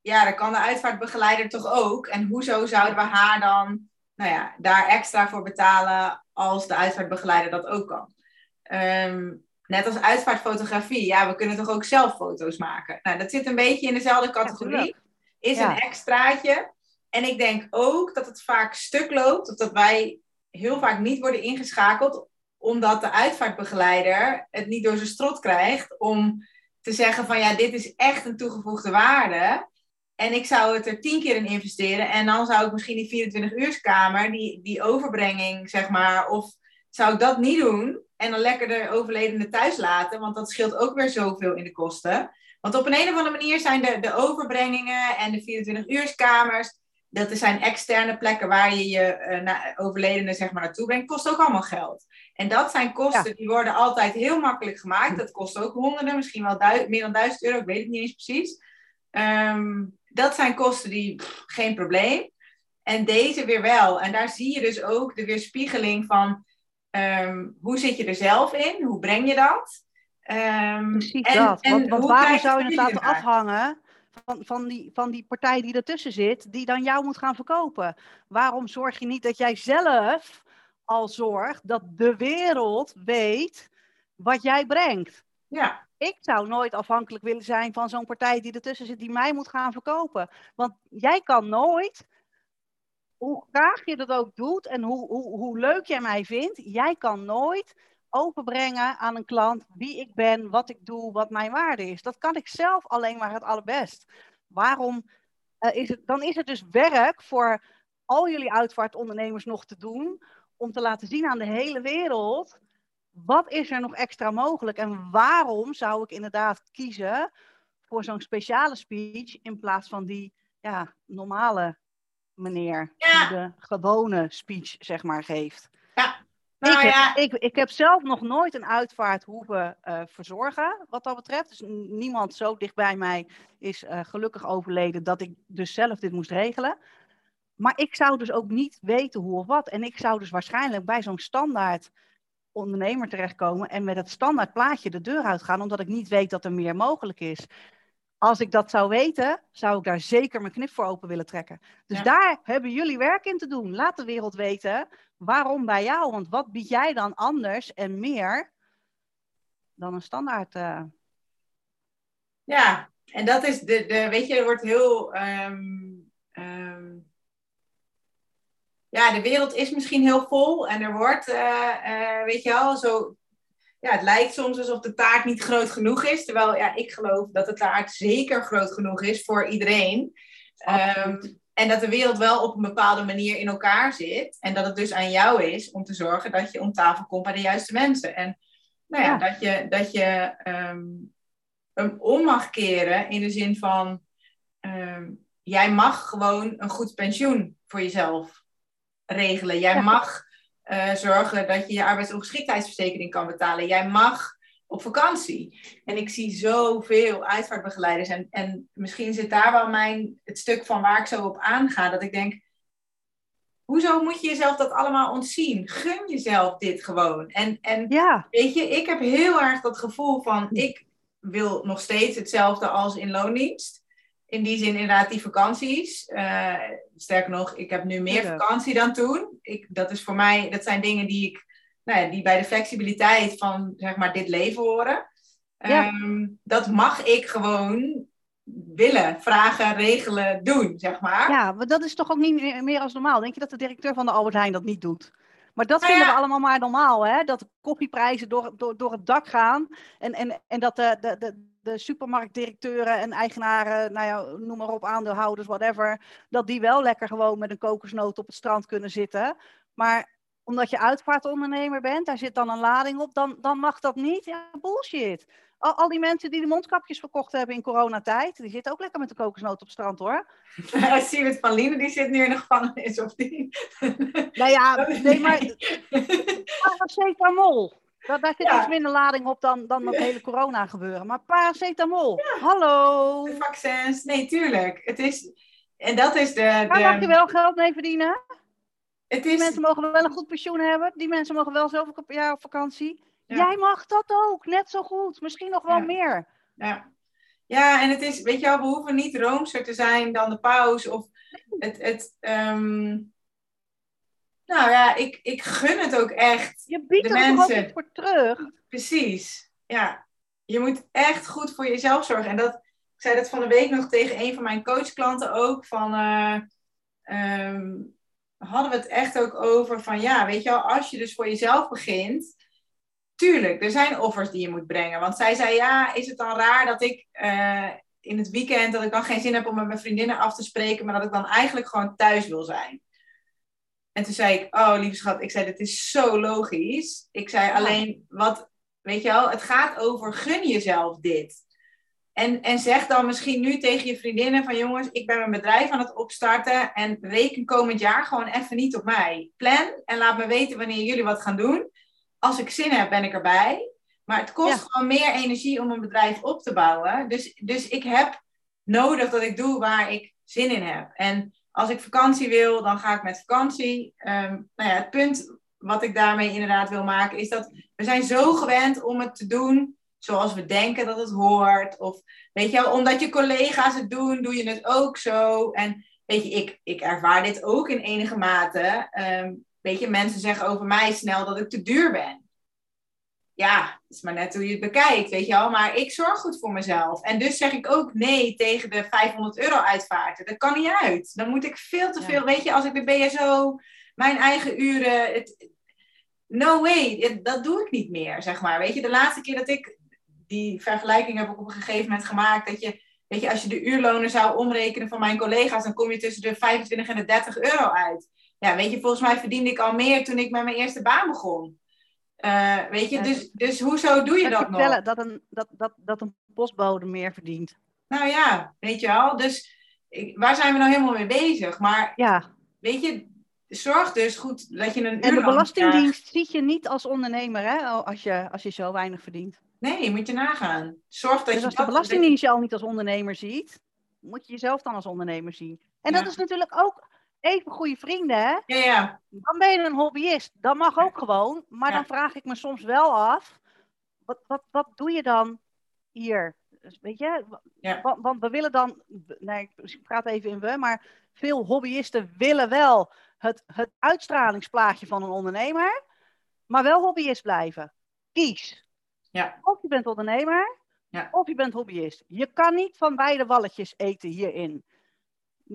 ja, dat kan de uitvaartbegeleider toch ook. En hoezo zouden we haar dan nou ja, daar extra voor betalen als de uitvaartbegeleider dat ook kan? Ehm, net als uitvaartfotografie, ja, we kunnen toch ook zelf foto's maken? Nou, dat zit een beetje in dezelfde categorie. is Ja. een extraatje. En ik denk ook dat het vaak stuk loopt, of dat wij heel vaak niet worden ingeschakeld, omdat de uitvaartbegeleider het niet door zijn strot krijgt om te zeggen van ja, dit is echt een toegevoegde waarde. En ik zou het er tien keer in investeren. En dan zou ik misschien die 24-uurskamer, die, die overbrenging, zeg maar, of zou ik dat niet doen en dan lekker de overledene thuis laten, want dat scheelt ook weer zoveel in de kosten. Want op een, een of andere manier zijn de, de overbrengingen en de 24-uurskamers, dat er zijn externe plekken waar je je eh, na, overledene zeg maar, naartoe brengt, kost ook allemaal geld. En dat zijn kosten die worden altijd heel makkelijk gemaakt. Dat kost ook honderden, misschien wel duid- meer dan duizend euro, ik weet het niet eens precies. Ehm, dat zijn kosten die, pff, geen probleem. En deze weer wel. En daar zie je dus ook de weerspiegeling van ehm, hoe zit je er zelf in? Hoe breng je dat? Ehm, Precies en- dat. en Want, want hoe waarom zou je het laten afhangen van, van, die, van die partij die ertussen zit, die dan jou moet gaan verkopen? Waarom zorg je niet dat jij zelf al zorgt dat de wereld weet wat jij brengt? Ja, Ik zou nooit afhankelijk willen zijn van zo'n partij die ertussen zit, die mij moet gaan verkopen. Want jij kan nooit, hoe graag je dat ook doet en hoe, hoe, hoe leuk jij mij vindt, jij kan nooit overbrengen aan een klant wie ik ben, wat ik doe, wat mijn waarde is. Dat kan ik zelf alleen maar het allerbest. Waarom eh, is het, dan is het dus werk voor al jullie uitvaartondernemers nog te doen om te laten zien aan de hele wereld wat is er nog extra mogelijk en waarom zou ik inderdaad kiezen voor zo'n speciale speech in plaats van die ja, normale meneer Ja. die de gewone speech zeg maar geeft. Nou ik, ja, ik, ik heb zelf nog nooit een uitvaart hoeven eh, verzorgen, wat dat betreft. Dus niemand zo dicht bij mij is eh, gelukkig overleden dat ik dus zelf dit moest regelen. Maar ik zou dus ook niet weten hoe of wat. En ik zou dus waarschijnlijk bij zo'n standaard ondernemer terechtkomen en met het standaard plaatje de deur uitgaan, omdat ik niet weet dat er meer mogelijk is. Als ik dat zou weten, zou ik daar zeker mijn knip voor open willen trekken. Dus Ja. daar hebben jullie werk in te doen. Laat de wereld weten waarom bij jou. Want wat bied jij dan anders en meer dan een standaard? eh, Ja, en dat is de, de weet je, er wordt heel. ehm, ehm, ja, de wereld is misschien heel vol en er wordt, eh, eh, weet je wel, zo. Ja, het lijkt soms alsof de taart niet groot genoeg is. Terwijl ja, ik geloof dat de taart zeker groot genoeg is voor iedereen. Ehm, en dat de wereld wel op een bepaalde manier in elkaar zit. En dat het dus aan jou is om te zorgen dat je om tafel komt bij de juiste mensen. En nou ja, Ja. dat je, dat je ehm, hem om mag keren in de zin van: ehm, jij mag gewoon een goed pensioen voor jezelf regelen. Jij Ja. mag eh, zorgen dat je je arbeidsongeschiktheidsverzekering kan betalen. Jij mag op vakantie. En ik zie zoveel uitvaartbegeleiders. En, en misschien zit daar wel mijn, het stuk van waar ik zo op aanga. Dat ik denk, hoezo moet je jezelf dat allemaal ontzien? Gun jezelf dit gewoon. En, en ja, weet je, ik heb heel erg dat gevoel van, ik wil nog steeds hetzelfde als in loondienst. In die zin inderdaad die vakanties. Eh, sterker nog, ik heb nu meer vakantie dan toen. Ik, dat, is voor mij, dat zijn dingen die ik, nou ja, die bij de flexibiliteit van zeg maar dit leven horen. Ja. Ehm, dat mag ik gewoon willen, vragen, regelen, doen, zeg maar. ja, maar dat is toch ook niet meer- als normaal. Denk je dat de directeur van de Albert Heijn dat niet doet? Maar dat Nou vinden we allemaal maar normaal, hè? Dat de koffieprijzen door, door, door het dak gaan. En, en, en dat de, de, de, de supermarktdirecteuren en eigenaren, nou ja, noem maar op, aandeelhouders, whatever. Dat die wel lekker gewoon met een kokosnoot op het strand kunnen zitten. Maar omdat je uitvaartondernemer bent, daar zit dan een lading op, dan, dan mag dat niet. Ja, bullshit. Al, al die mensen die de mondkapjes verkocht hebben in coronatijd, die zitten ook lekker met de kokosnoot op het strand hoor. Siewert van Lienen, die zit nu in de gevangenis, of die? Nou ja, nee, maar paracetamol. Daar, daar zit Ja. iets minder lading op dan, dan dat hele corona gebeuren. Maar paracetamol, hallo. De vaccins, nee, tuurlijk. Het is, en dat is de... Daar de mag je wel geld mee verdienen. het Die is, mensen mogen wel een goed pensioen hebben. Die mensen mogen wel zelf op jaar op vakantie. Ja. Jij mag dat ook, net zo goed. Misschien nog wel Ja. meer. Ja. ja, en het is, weet je wel, we hoeven niet roomser te zijn dan de paus. Of het, het ehm, nou ja, ik, ik gun het ook echt. Je biedt De er ook voor terug. Precies. Ja, je moet echt goed voor jezelf zorgen. En dat, ik zei dat van de week nog tegen een van mijn coachklanten ook. Van, eh, ehm, hadden we het echt ook over van, ja, weet je wel, als je dus voor jezelf begint. Tuurlijk, er zijn offers die je moet brengen. Want zij zei, ja, is het dan raar dat ik eh, in het weekend, dat ik dan geen zin heb om met mijn vriendinnen af te spreken, maar dat ik dan eigenlijk gewoon thuis wil zijn. En toen zei ik, oh lieve schat, ik zei, dit is zo logisch. Ik zei alleen, wat, weet je wel, het gaat over gun jezelf dit. En, en zeg dan misschien nu tegen je vriendinnen van jongens, ik ben mijn bedrijf aan het opstarten en reken komend jaar gewoon even niet op mij. Plan en laat me weten wanneer jullie wat gaan doen. Als ik zin heb, ben ik erbij. Maar het kost Ja. gewoon meer energie om een bedrijf op te bouwen. Dus, dus ik heb nodig dat ik doe waar ik zin in heb. En als ik vakantie wil, dan ga ik met vakantie. Ehm, nou ja, het punt wat ik daarmee inderdaad wil maken, is dat we zijn zo gewend om het te doen zoals we denken dat het hoort. Of weet je omdat je collega's het doen, doe je het ook zo. En weet je, ik, ik ervaar dit ook in enige mate. Ehm, weet je, mensen zeggen over mij snel dat ik te duur ben. Ja, het is maar net hoe je het bekijkt, weet je wel. Maar ik zorg goed voor mezelf. En dus zeg ik ook nee tegen de 500 euro uitvaarten. Dat kan niet uit. Dan moet ik veel te Ja. veel, weet je, als ik de BSO, mijn eigen uren... Het, no way, dat doe ik niet meer, zeg maar. Weet je, de laatste keer dat ik die vergelijking heb ik op een gegeven moment gemaakt, dat je, weet je, als je de uurlonen zou omrekenen van mijn collega's, dan kom je tussen de 25 en de 30 euro uit. Ja, weet je, volgens mij verdiende ik al meer toen ik met mijn eerste baan begon. Eh, weet je, dus, dus hoezo doe je dat nog? dat een, dat, dat, dat een postbode meer verdient. Nou ja, weet je wel. Dus ik- waar zijn we nou helemaal mee bezig? Maar Ja, weet je, zorg dus goed dat je een en de Belastingdienst ziet je niet als ondernemer hè, als je, als je zo weinig verdient. Nee, moet je nagaan. Zorg dat Dus je als de dat- Belastingdienst je al niet als ondernemer ziet, moet je jezelf dan als ondernemer zien. En dat is natuurlijk ook even goede vrienden, hè? Ja, ja. Dan ben je een hobbyist. Dat mag ook gewoon. Maar Ja. dan vraag ik me soms wel af, wat, wat, wat doe je dan hier? Dus weet je, Ja. want, want we willen dan, nee, ik praat even in we, maar veel hobbyisten willen wel het, het uitstralingsplaatje van een ondernemer, maar wel hobbyist blijven. Kies. Ja. Of je bent ondernemer, Ja. of je bent hobbyist. Je kan niet van beide walletjes eten hierin.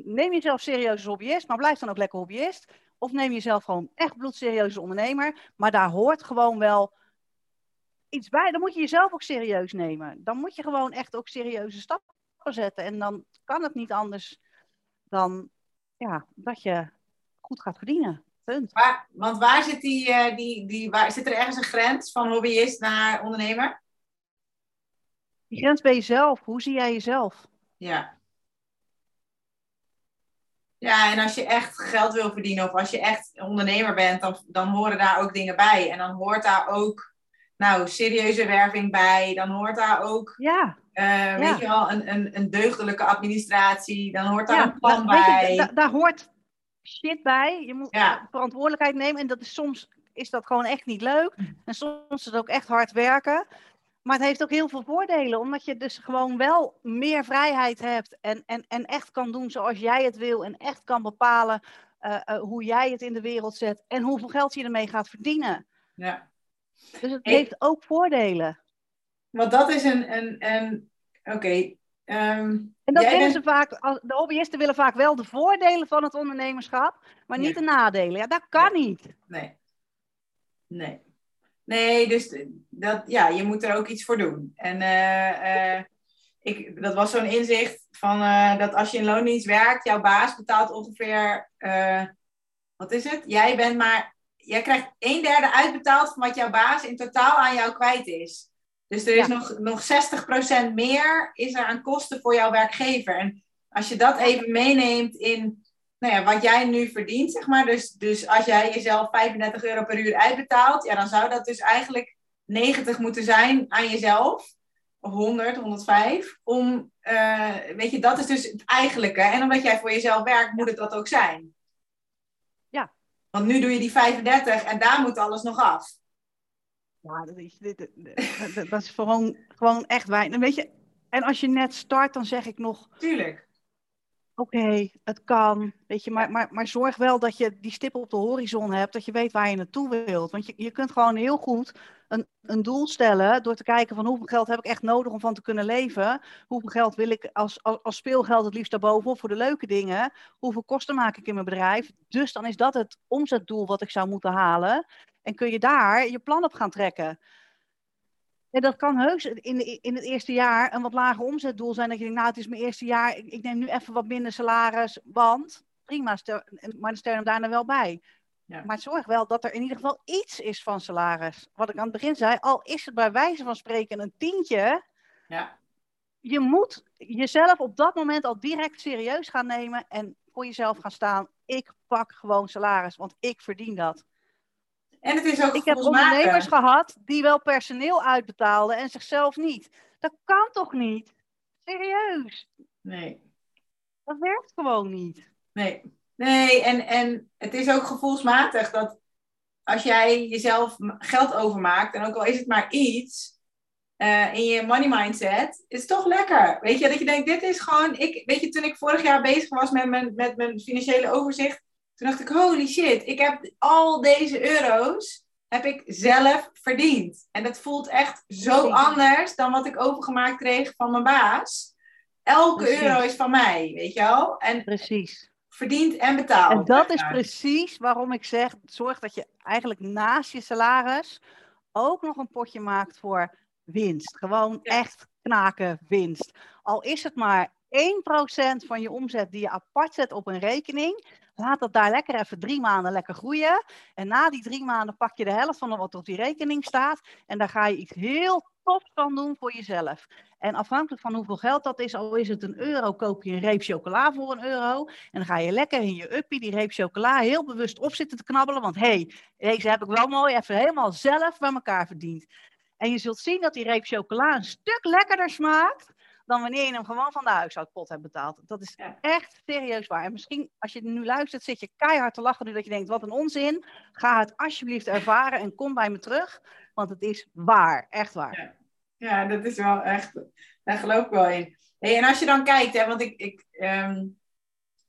Neem jezelf serieus als hobbyist, maar blijf dan ook lekker hobbyist. Of neem jezelf gewoon echt bloedserieus als ondernemer. Maar daar hoort gewoon wel iets bij. Dan moet je jezelf ook serieus nemen. Dan moet je gewoon echt ook serieuze stappen zetten. En dan kan het niet anders dan ja, dat je goed gaat verdienen. Punt. Want waar zit die, eh, die, die waar, zit er ergens een grens van hobbyist naar ondernemer? Die grens bij jezelf. Hoe zie jij jezelf? Ja. Ja, en als je echt geld wil verdienen of als je echt ondernemer bent, dan, dan horen daar ook dingen bij. En dan hoort daar ook, nou, serieuze werving bij. Dan hoort daar ook, Ja, eh, weet je wel, een, een, een deugdelijke administratie. Dan hoort daar ja een plan je, bij. da- daar hoort shit bij. Je moet Ja. verantwoordelijkheid nemen. En dat is soms is dat gewoon echt niet leuk. En soms is het ook echt hard werken. Maar het heeft ook heel veel voordelen, omdat je dus gewoon wel meer vrijheid hebt en, en, en echt kan doen zoals jij het wil en echt kan bepalen eh, eh, hoe jij het in de wereld zet en hoeveel geld je ermee gaat verdienen. Ja. Dus het heeft ook voordelen. Want dat is een, een, een oké. ehm, En dat willen bent- ze vaak, als- de hobbyisten willen vaak wel de voordelen van het ondernemerschap, maar niet de nadelen. Ja, dat kan niet. Nee. Nee. Nee, dus dat, ja, je moet er ook iets voor doen. En eh, eh, ik, dat was zo'n inzicht van eh, dat als je in loondienst werkt, jouw baas betaalt ongeveer, wat is het? Jij bent maar, jij krijgt een derde uitbetaald van wat jouw baas in totaal aan jou kwijt is. Dus er is Ja. nog, nog 60% meer is er aan kosten voor jouw werkgever. En als je dat even meeneemt in nou ja, wat jij nu verdient, zeg maar. Dus, dus als jij jezelf 35 euro per uur uitbetaalt, ja, dan zou dat dus eigenlijk 90 moeten zijn aan jezelf. Of 100, 105. Om eh, weet je, dat is dus het eigenlijke. En omdat jij voor jezelf werkt, moet het dat ook zijn. Ja. Want nu doe je die 35 en daar moet alles nog af. Ja, dat is, dit, dat is gewoon, gewoon echt weinig. Weet je, en als je net start, dan zeg ik nog... Tuurlijk. Oké, het kan. Weet je, maar, maar, maar zorg wel dat je die stip op de horizon hebt, dat je weet waar je naartoe wilt. Want je, je kunt gewoon heel goed een, een doel stellen door te kijken van hoeveel geld heb ik echt nodig om van te kunnen leven. Hoeveel geld wil ik als, als, als speelgeld het liefst daarbovenop voor de leuke dingen. Hoeveel kosten maak ik in mijn bedrijf. Dus dan is dat het omzetdoel wat ik zou moeten halen. En kun je daar je plan op gaan trekken. En dat kan heus in, in het eerste jaar een wat lager omzetdoel zijn. Dat je denkt, nou het is mijn eerste jaar, ik, ik neem nu even wat minder salaris, want prima, stel, maar dan stel je hem daarna wel bij. Ja. Maar zorg wel dat er in ieder geval iets is van salaris. Wat ik aan het begin zei, al is het bij wijze van spreken een tientje. Ja. Je moet jezelf op dat moment al direct serieus gaan nemen en voor jezelf gaan staan. Ik pak gewoon salaris, want ik verdien dat. En het is ook Ik heb ondernemers gehad die wel personeel uitbetaalden en zichzelf niet. Dat kan toch niet? Serieus? Nee. Dat werkt gewoon niet. Nee. Nee, en, en het is ook gevoelsmatig dat als jij jezelf geld overmaakt, en ook al is het maar iets, uh, in je money mindset, is het toch lekker. Weet je, dat je denkt, dit is gewoon, ik, weet je, toen ik vorig jaar bezig was met mijn, met mijn financiële overzicht, toen dacht ik, holy shit, ik heb al deze euro's heb ik zelf verdiend. En dat voelt echt zo anders dan wat ik overgemaakt kreeg van mijn baas. Elke euro is van mij, weet je wel? En Precies. Verdiend en betaald. En dat is precies waarom ik zeg, zorg dat je eigenlijk naast je salaris ook nog een potje maakt voor winst. Gewoon echt knaken winst. Al is het maar 1% van je omzet die je apart zet op een rekening. Laat dat daar lekker even drie maanden lekker groeien. En na die drie maanden pak je de helft van wat op die rekening staat. En daar ga je iets heel tofs van doen voor jezelf. En afhankelijk van hoeveel geld dat is, al is het een euro, koop je een reep chocola voor een euro. En dan ga je lekker in je uppie die reep chocola heel bewust op zitten te knabbelen. Want hé, hey, deze heb ik wel mooi even helemaal zelf bij elkaar verdiend. En je zult zien dat die reep chocola een stuk lekkerder smaakt dan wanneer je hem gewoon van de huishoudpot hebt betaald. Dat is echt serieus waar. En misschien als je nu luistert, zit je keihard te lachen nu dat je denkt, wat een onzin. Ga het alsjeblieft ervaren en kom bij me terug, want het is waar, echt waar. Ja, ja dat is wel echt, daar geloof ik wel in. Hey, en als je dan kijkt, hè, want ik, ik ehm,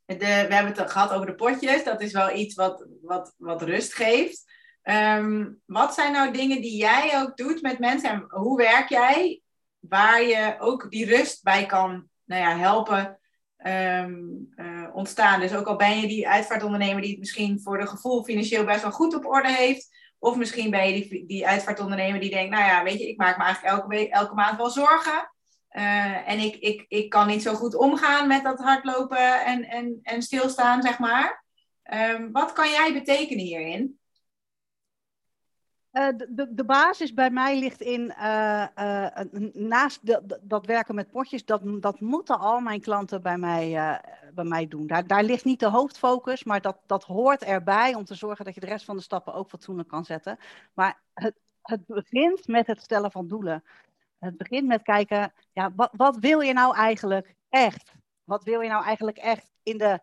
de, we hebben het gehad over de potjes, dat is wel iets wat, wat, wat rust geeft. Ehm, wat zijn nou dingen die jij ook doet met mensen en hoe werk jij waar je ook die rust bij kan nou ja, helpen um, uh, ontstaan. Dus ook al ben je die uitvaartondernemer die het misschien voor de gevoel financieel best wel goed op orde heeft. Of misschien ben je die, die uitvaartondernemer die denkt, nou ja, weet je, ik maak me eigenlijk elke, elke maand wel zorgen. Uh, en ik, ik, ik kan niet zo goed omgaan met dat hardlopen en, en, en stilstaan, zeg maar. Um, wat kan jij betekenen hierin? Uh, de, de, basis bij mij ligt in, uh, uh, naast dat werken met potjes, dat, dat moeten al mijn klanten bij mij, bij mij doen. Daar, daar ligt niet de hoofdfocus, maar dat, dat hoort erbij om te zorgen dat je de rest van de stappen ook fatsoenlijk kan zetten. Maar het, het begint met het stellen van doelen. Het begint met kijken, ja, wat, wat wil je nou eigenlijk echt? Wat wil je nou eigenlijk echt in de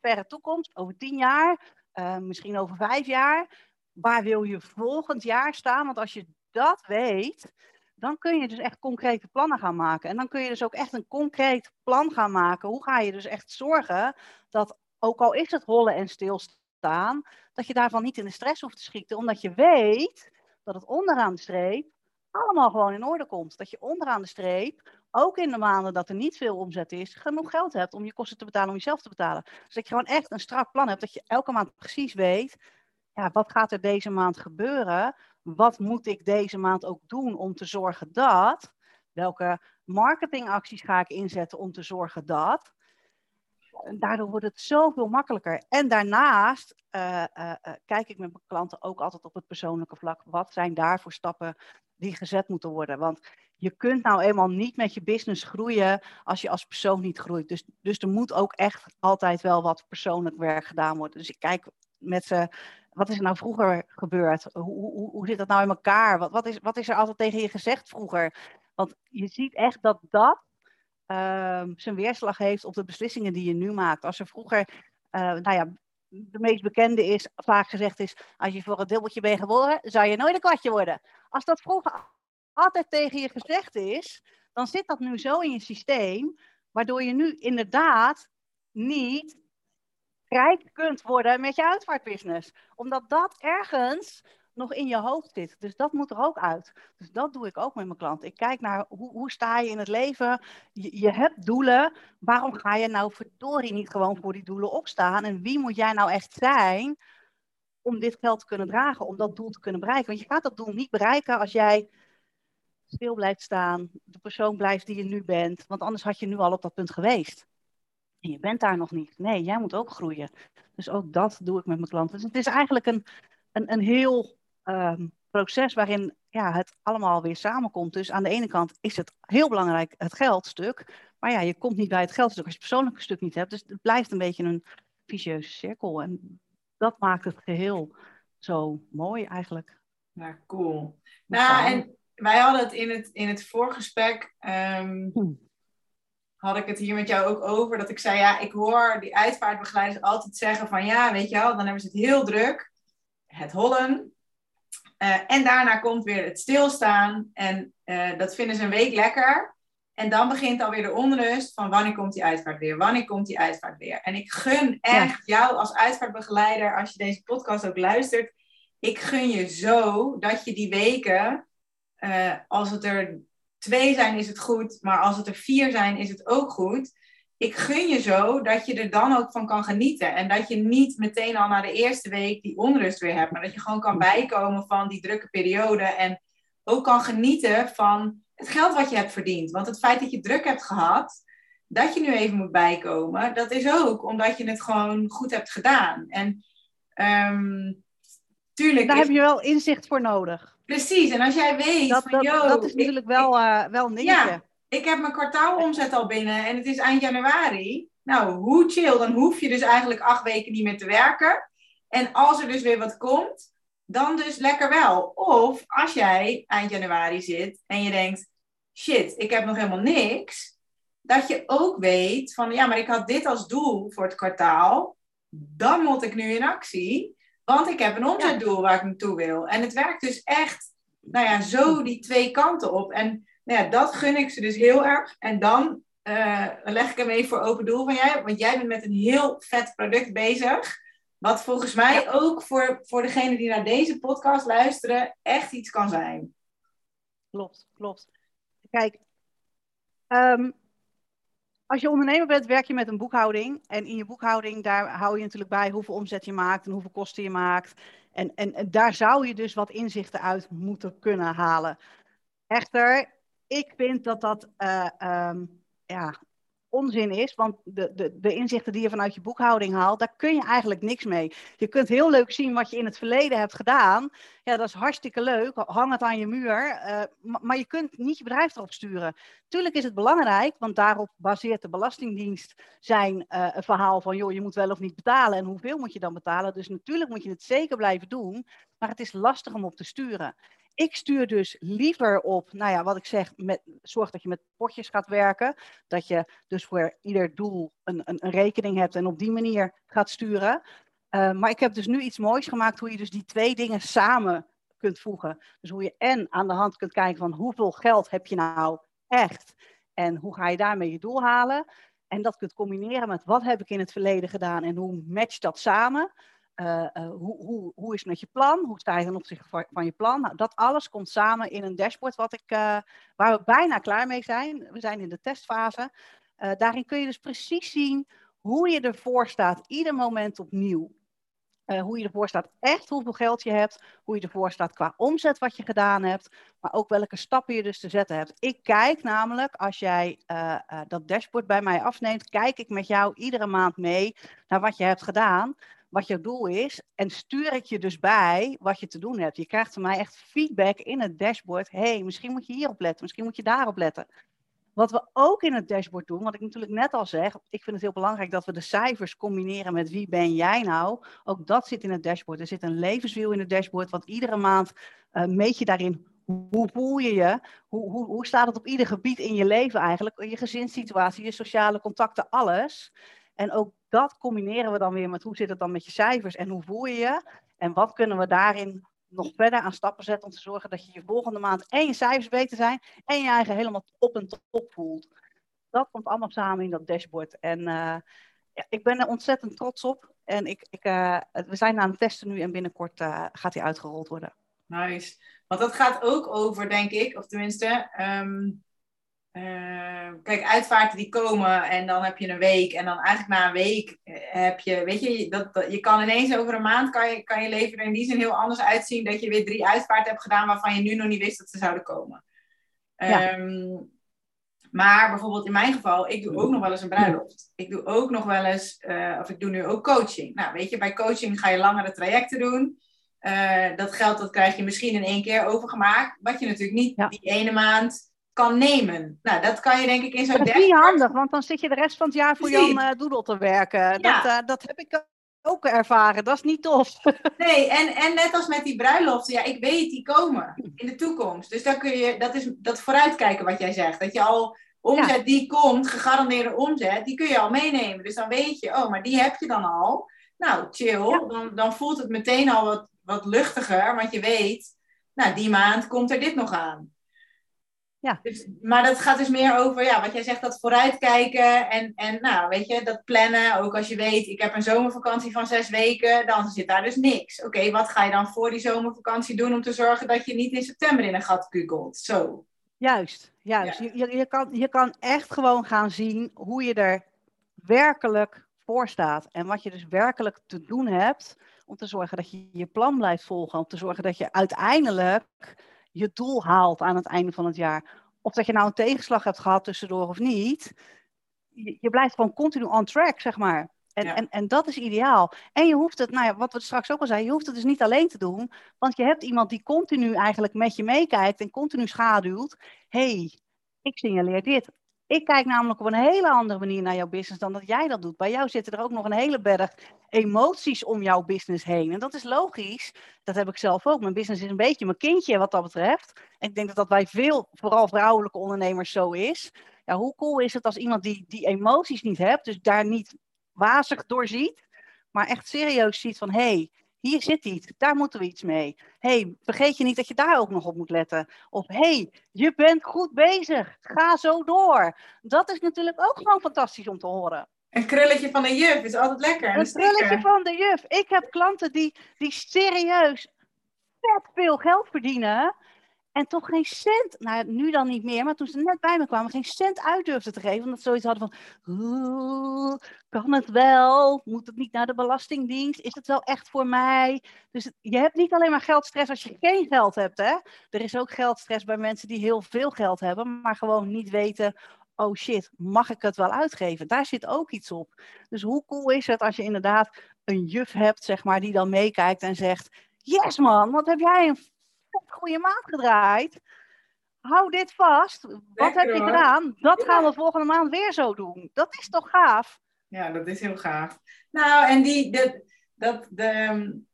verre toekomst, over tien jaar, misschien over vijf jaar? Waar wil je volgend jaar staan? Want als je dat weet, dan kun je dus echt concrete plannen gaan maken. En dan kun je dus ook echt een concreet plan gaan maken. Hoe ga je dus echt zorgen dat, ook al is het rollen en stilstaan, dat je daarvan niet in de stress hoeft te schieten. Omdat je weet dat het onderaan de streep allemaal gewoon in orde komt. Dat je onderaan de streep, ook in de maanden dat er niet veel omzet is, genoeg geld hebt om je kosten te betalen, om jezelf te betalen. Dus dat je gewoon echt een strak plan hebt, dat je elke maand precies weet ja, wat gaat er deze maand gebeuren? Wat moet ik deze maand ook doen om te zorgen dat? Welke marketingacties ga ik inzetten om te zorgen dat? Daardoor wordt het zoveel makkelijker. En daarnaast uh, uh, uh, kijk ik met mijn klanten ook altijd op het persoonlijke vlak. Wat zijn daar voor stappen die gezet moeten worden? Want je kunt nou eenmaal niet met je business groeien als je als persoon niet groeit. Dus, dus er moet ook echt altijd wel wat persoonlijk werk gedaan worden. Dus ik kijk met ze wat is er nou vroeger gebeurd? Hoe, hoe, hoe zit dat nou in elkaar? Wat, wat, is, wat is er altijd tegen je gezegd vroeger? Want je ziet echt dat dat ehm, zijn weerslag heeft op de beslissingen die je nu maakt. Als er vroeger, uh, nou ja, de meest bekende is, vaak gezegd is, als je voor een dubbeltje bent geboren, zou je nooit een kwartje worden. Als dat vroeger altijd tegen je gezegd is, dan zit dat nu zo in je systeem, waardoor je nu inderdaad niet rijk kunt worden met je uitvaartbusiness. Omdat dat ergens nog in je hoofd zit. Dus dat moet er ook uit. Dus dat doe ik ook met mijn klant. Ik kijk naar hoe, hoe sta je in het leven. Je, je, hebt doelen. Waarom ga je nou verdorie niet gewoon voor die doelen opstaan? En wie moet jij nou echt zijn om dit geld te kunnen dragen, om dat doel te kunnen bereiken? Want je gaat dat doel niet bereiken als jij stil blijft staan, de persoon blijft die je nu bent. Want anders had je nu al op dat punt geweest. En je bent daar nog niet. Nee, jij moet ook groeien. Dus ook dat doe ik met mijn klanten. Dus het is eigenlijk een, een, een heel Ehm, proces waarin ja, het allemaal weer samenkomt. Dus aan de ene kant is het heel belangrijk het geldstuk. Maar ja, je komt niet bij het geldstuk als je het persoonlijke stuk niet hebt. Dus het blijft een beetje een vicieuze cirkel. En dat maakt het geheel zo mooi eigenlijk. Ja, cool. Nou, en wij hadden het in het, in het voorgesprek. Um, had ik het hier met jou ook over. Dat ik zei, ja, ik hoor die uitvaartbegeleiders altijd zeggen van ja, weet je wel, dan hebben ze het heel druk. Het hollen, uh, en daarna komt weer het stilstaan. En uh, dat vinden ze een week lekker. En dan begint alweer de onrust van wanneer komt die uitvaart weer? Wanneer komt die uitvaart weer? En ik gun echt jou als uitvaartbegeleider, als je deze podcast ook luistert, ik gun je zo dat je die weken, uh, als het er twee zijn, is het goed. Maar als het er vier zijn, is het ook goed ik gun je zo dat je er dan ook van kan genieten. En dat je niet meteen al na de eerste week die onrust weer hebt. Maar dat je gewoon kan bijkomen van die drukke periode. En ook kan genieten van het geld wat je hebt verdiend. Want het feit dat je druk hebt gehad, dat je nu even moet bijkomen, dat is ook omdat je het gewoon goed hebt gedaan. En um, tuurlijk. Daar heb je wel inzicht voor nodig. Precies, en als jij weet dat, van, dat, dat is natuurlijk wel, uh, wel een dingetje. Ja, ik heb mijn kwartaalomzet al binnen en het is eind januari. Nou, hoe chill, dan hoef je dus eigenlijk acht weken niet meer te werken. En als er dus weer wat komt, dan dus lekker wel. Of als jij eind januari zit en je denkt, shit, ik heb nog helemaal niks. Dat je ook weet van, ja, maar ik had dit als doel voor het kwartaal. Dan moet ik nu in actie. Want ik heb een omzetdoel waar ik naartoe wil. En het werkt dus echt, nou ja, zo die twee kanten op. En nou ja, dat gun ik ze dus heel erg. En dan uh, leg ik hem even voor open doel van jij. Want jij bent met een heel vet product bezig. Wat volgens mij ook voor, voor degene die naar deze podcast luisteren echt iets kan zijn. Klopt, klopt. Kijk, um, als je ondernemer bent, werk je met een boekhouding. En in je boekhouding, daar hou je natuurlijk bij hoeveel omzet je maakt en hoeveel kosten je maakt. En, en, daar zou je dus wat inzichten uit moeten kunnen halen. Echter, ik vind dat dat uh, um, ja, onzin is, want de, de, de inzichten die je vanuit je boekhouding haalt, daar kun je eigenlijk niks mee. Je kunt heel leuk zien wat je in het verleden hebt gedaan. Ja, dat is hartstikke leuk, hang het aan je muur, uh, maar je kunt niet je bedrijf erop sturen. Tuurlijk is het belangrijk, want daarop baseert de Belastingdienst zijn uh, verhaal van, joh, je moet wel of niet betalen en hoeveel moet je dan betalen. Dus natuurlijk moet je het zeker blijven doen, maar het is lastig om op te sturen ik stuur dus liever op, nou ja, wat ik zeg, met, zorg dat je met potjes gaat werken. Dat je dus voor ieder doel een, een, een rekening hebt en op die manier gaat sturen. Uh, maar ik heb dus nu iets moois gemaakt hoe je dus die twee dingen samen kunt voegen. Dus hoe je en aan de hand kunt kijken van hoeveel geld heb je nou echt en hoe ga je daarmee je doel halen. En dat kunt combineren met wat heb ik in het verleden gedaan en hoe matcht dat samen. Uh, uh, hoe, hoe, hoe is het met je plan? Hoe sta je ten opzichte van je plan? Nou, dat alles komt samen in een dashboard wat ik, uh, waar we bijna klaar mee zijn. We zijn in de testfase. daarin kun je dus precies zien hoe je ervoor staat, ieder moment opnieuw. hoe je ervoor staat, echt hoeveel geld je hebt. Hoe je ervoor staat qua omzet wat je gedaan hebt. Maar ook welke stappen je dus te zetten hebt. Ik kijk namelijk, als jij dat dashboard bij mij afneemt, kijk ik met jou iedere maand mee naar wat je hebt gedaan wat je doel is en stuur ik je dus bij wat je te doen hebt. Je krijgt van mij echt feedback in het dashboard. hey, misschien moet je hierop letten, misschien moet je daarop letten. Wat we ook in het dashboard doen, wat ik natuurlijk net al zeg, ik vind het heel belangrijk dat we de cijfers combineren met wie ben jij nou. Ook dat zit in het dashboard. Er zit een levenswiel in het dashboard, want iedere maand uh, meet je daarin hoe voel je je? Hoe, hoe, hoe staat het op ieder gebied in je leven eigenlijk? Je gezinssituatie, je sociale contacten, alles. En ook dat combineren we dan weer met hoe zit het dan met je cijfers en hoe voel je je? En wat kunnen we daarin nog verder aan stappen zetten om te zorgen dat je je volgende maand en je cijfers beter zijn en je eigen helemaal op en top voelt. Dat komt allemaal samen in dat dashboard. En ja, ik ben er ontzettend trots op. En ik, ik, uh, we zijn aan het testen nu en binnenkort uh, gaat hij uitgerold worden. Nice. Want dat gaat ook over, denk ik, of tenminste, uh, kijk, uitvaarten die komen en dan heb je een week en dan eigenlijk na een week heb je, weet je, dat, dat, je kan ineens over een maand kan je, kan je leven er in die zin heel anders uitzien dat je weer drie uitvaarten hebt gedaan waarvan je nu nog niet wist dat ze zouden komen. Ja. Um, maar bijvoorbeeld in mijn geval, ik doe ook nog wel eens een bruiloft. Ik doe ook nog wel eens, uh, of ik doe nu ook coaching. Nou, weet je, bij coaching ga je langere trajecten doen. Uh, dat geld dat krijg je misschien in één keer overgemaakt. Wat je natuurlijk niet ja. die ene maand kan nemen. Nou, dat kan je denk ik in zo'n... Dat is niet handig, want dan zit je de rest van het jaar voor Precies. Jan uh, Doedel te werken. Ja. Dat, uh, dat heb ik ook ervaren. Dat is niet tof. Nee, en, en net als met die bruiloften, ja, ik weet die komen in de toekomst. Dus dan kun je, dat is dat vooruitkijken wat jij zegt. Dat je al omzet ja. die komt, gegarandeerde omzet, die kun je al meenemen. Dus dan weet je, oh, maar die heb je dan al. Nou, chill. Ja. Dan, dan voelt het meteen al wat, wat luchtiger, want je weet, nou, die maand komt er dit nog aan. Ja. Dus, maar dat gaat dus meer over, ja, wat jij zegt, dat vooruitkijken en, en nou, weet je, dat plannen. Ook als je weet, ik heb een zomervakantie van zes weken, dan zit daar dus niks. Oké, okay, wat ga je dan voor die zomervakantie doen om te zorgen dat je niet in september in een gat kukelt? Zo. Juist, juist. Ja. Je, je, kan, je kan echt gewoon gaan zien hoe je er werkelijk voor staat. En wat je dus werkelijk te doen hebt om te zorgen dat je je plan blijft volgen. Om te zorgen dat je uiteindelijk je doel haalt aan het einde van het jaar. Of dat je nou een tegenslag hebt gehad tussendoor of niet. Je, je blijft gewoon continu on track, zeg maar. En, ja. en, en dat is ideaal. En je hoeft het, nou ja, wat we straks ook al zeiden, je hoeft het dus niet alleen te doen. Want je hebt iemand die continu eigenlijk met je meekijkt en continu schaduwt. hey, ik signaleer dit. Ik kijk namelijk op een hele andere manier naar jouw business dan dat jij dat doet. Bij jou zitten er ook nog een hele berg emoties om jouw business heen. En dat is logisch. Dat heb ik zelf ook. Mijn business is een beetje mijn kindje wat dat betreft. En ik denk dat dat bij veel, vooral vrouwelijke ondernemers, zo is. Ja, hoe cool is het als iemand die die emoties niet hebt, dus daar niet wazig door ziet, maar echt serieus ziet van hé, hey, hier zit iets, daar moeten we iets mee. hey, vergeet je niet dat je daar ook nog op moet letten. Of hey, je bent goed bezig, ga zo door. Dat is natuurlijk ook gewoon fantastisch om te horen. Een krulletje van de juf is altijd lekker. Een, een krulletje van de juf. Ik heb klanten die, die serieus vet veel geld verdienen. En toch geen cent, nou nu dan niet meer, maar toen ze net bij me kwamen, geen cent uit durfden te geven. Omdat ze zoiets hadden van, kan het wel? Moet het niet naar de Belastingdienst? Is het wel echt voor mij? Dus je hebt niet alleen maar geldstress als je geen geld hebt. Hè? Er is ook geldstress bij mensen die heel veel geld hebben, maar gewoon niet weten, oh shit, mag ik het wel uitgeven? Daar zit ook iets op. Dus hoe cool is het als je inderdaad een juf hebt, zeg maar, die dan meekijkt en zegt, yes man, wat heb jij een goede maand gedraaid. Hou dit vast. Wat Lekker, heb je gedaan? Dat gaan we volgende maand weer zo doen. Dat is toch gaaf? Ja, dat is heel gaaf. Nou, en die, de, dat, de,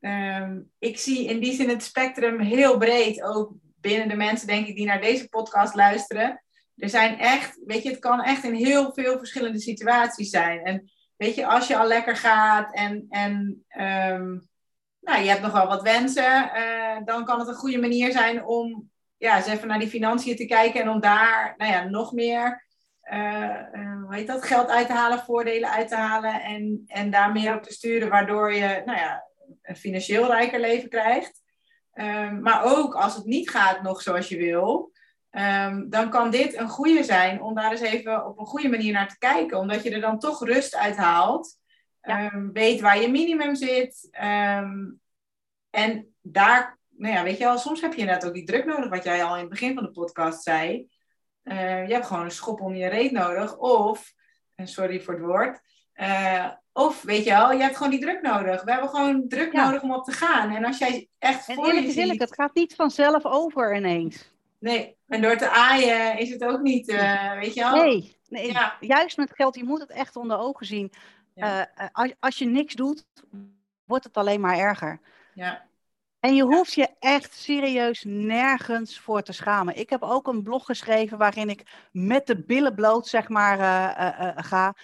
um, ik zie in die zin het spectrum heel breed. Ook binnen de mensen, denk ik, die naar deze podcast luisteren. Er zijn echt, weet je, het kan echt in heel veel verschillende situaties zijn. En weet je, als je al lekker gaat en, en um, nou, je hebt nog wel wat wensen, uh, dan kan het een goede manier zijn om ja, eens even naar die financiën te kijken en om daar nou ja, nog meer uh, uh, hoe heet dat, geld uit te halen, voordelen uit te halen en, en daar meer op te sturen, waardoor je nou ja, een financieel rijker leven krijgt. Um, maar ook als het niet gaat nog zoals je wil, um, dan kan dit een goede zijn om daar eens even op een goede manier naar te kijken, omdat je er dan toch rust uit haalt. Ja. Um, weet waar je minimum zit. Um, en daar, nou ja, weet je wel, soms heb je net ook die druk nodig, wat jij al in het begin van de podcast zei. Uh, je hebt gewoon een schop om je reet nodig. Of, en sorry voor het woord, uh, of weet je wel, je hebt gewoon die druk nodig. We hebben gewoon druk ja. nodig om op te gaan. En als jij echt en voor je ziet... Eerlijk, het gaat niet vanzelf over ineens. Nee, en door te aaien is het ook niet, uh, weet je wel. Nee, nee ja. juist met geld, je moet het echt onder ogen zien. Ja. Uh, als, als, je niks doet, wordt het alleen maar erger. Ja. En je hoeft je echt serieus nergens voor te schamen. Ik heb ook een blog geschreven waarin ik met de billen bloot, zeg maar, uh, uh, ga.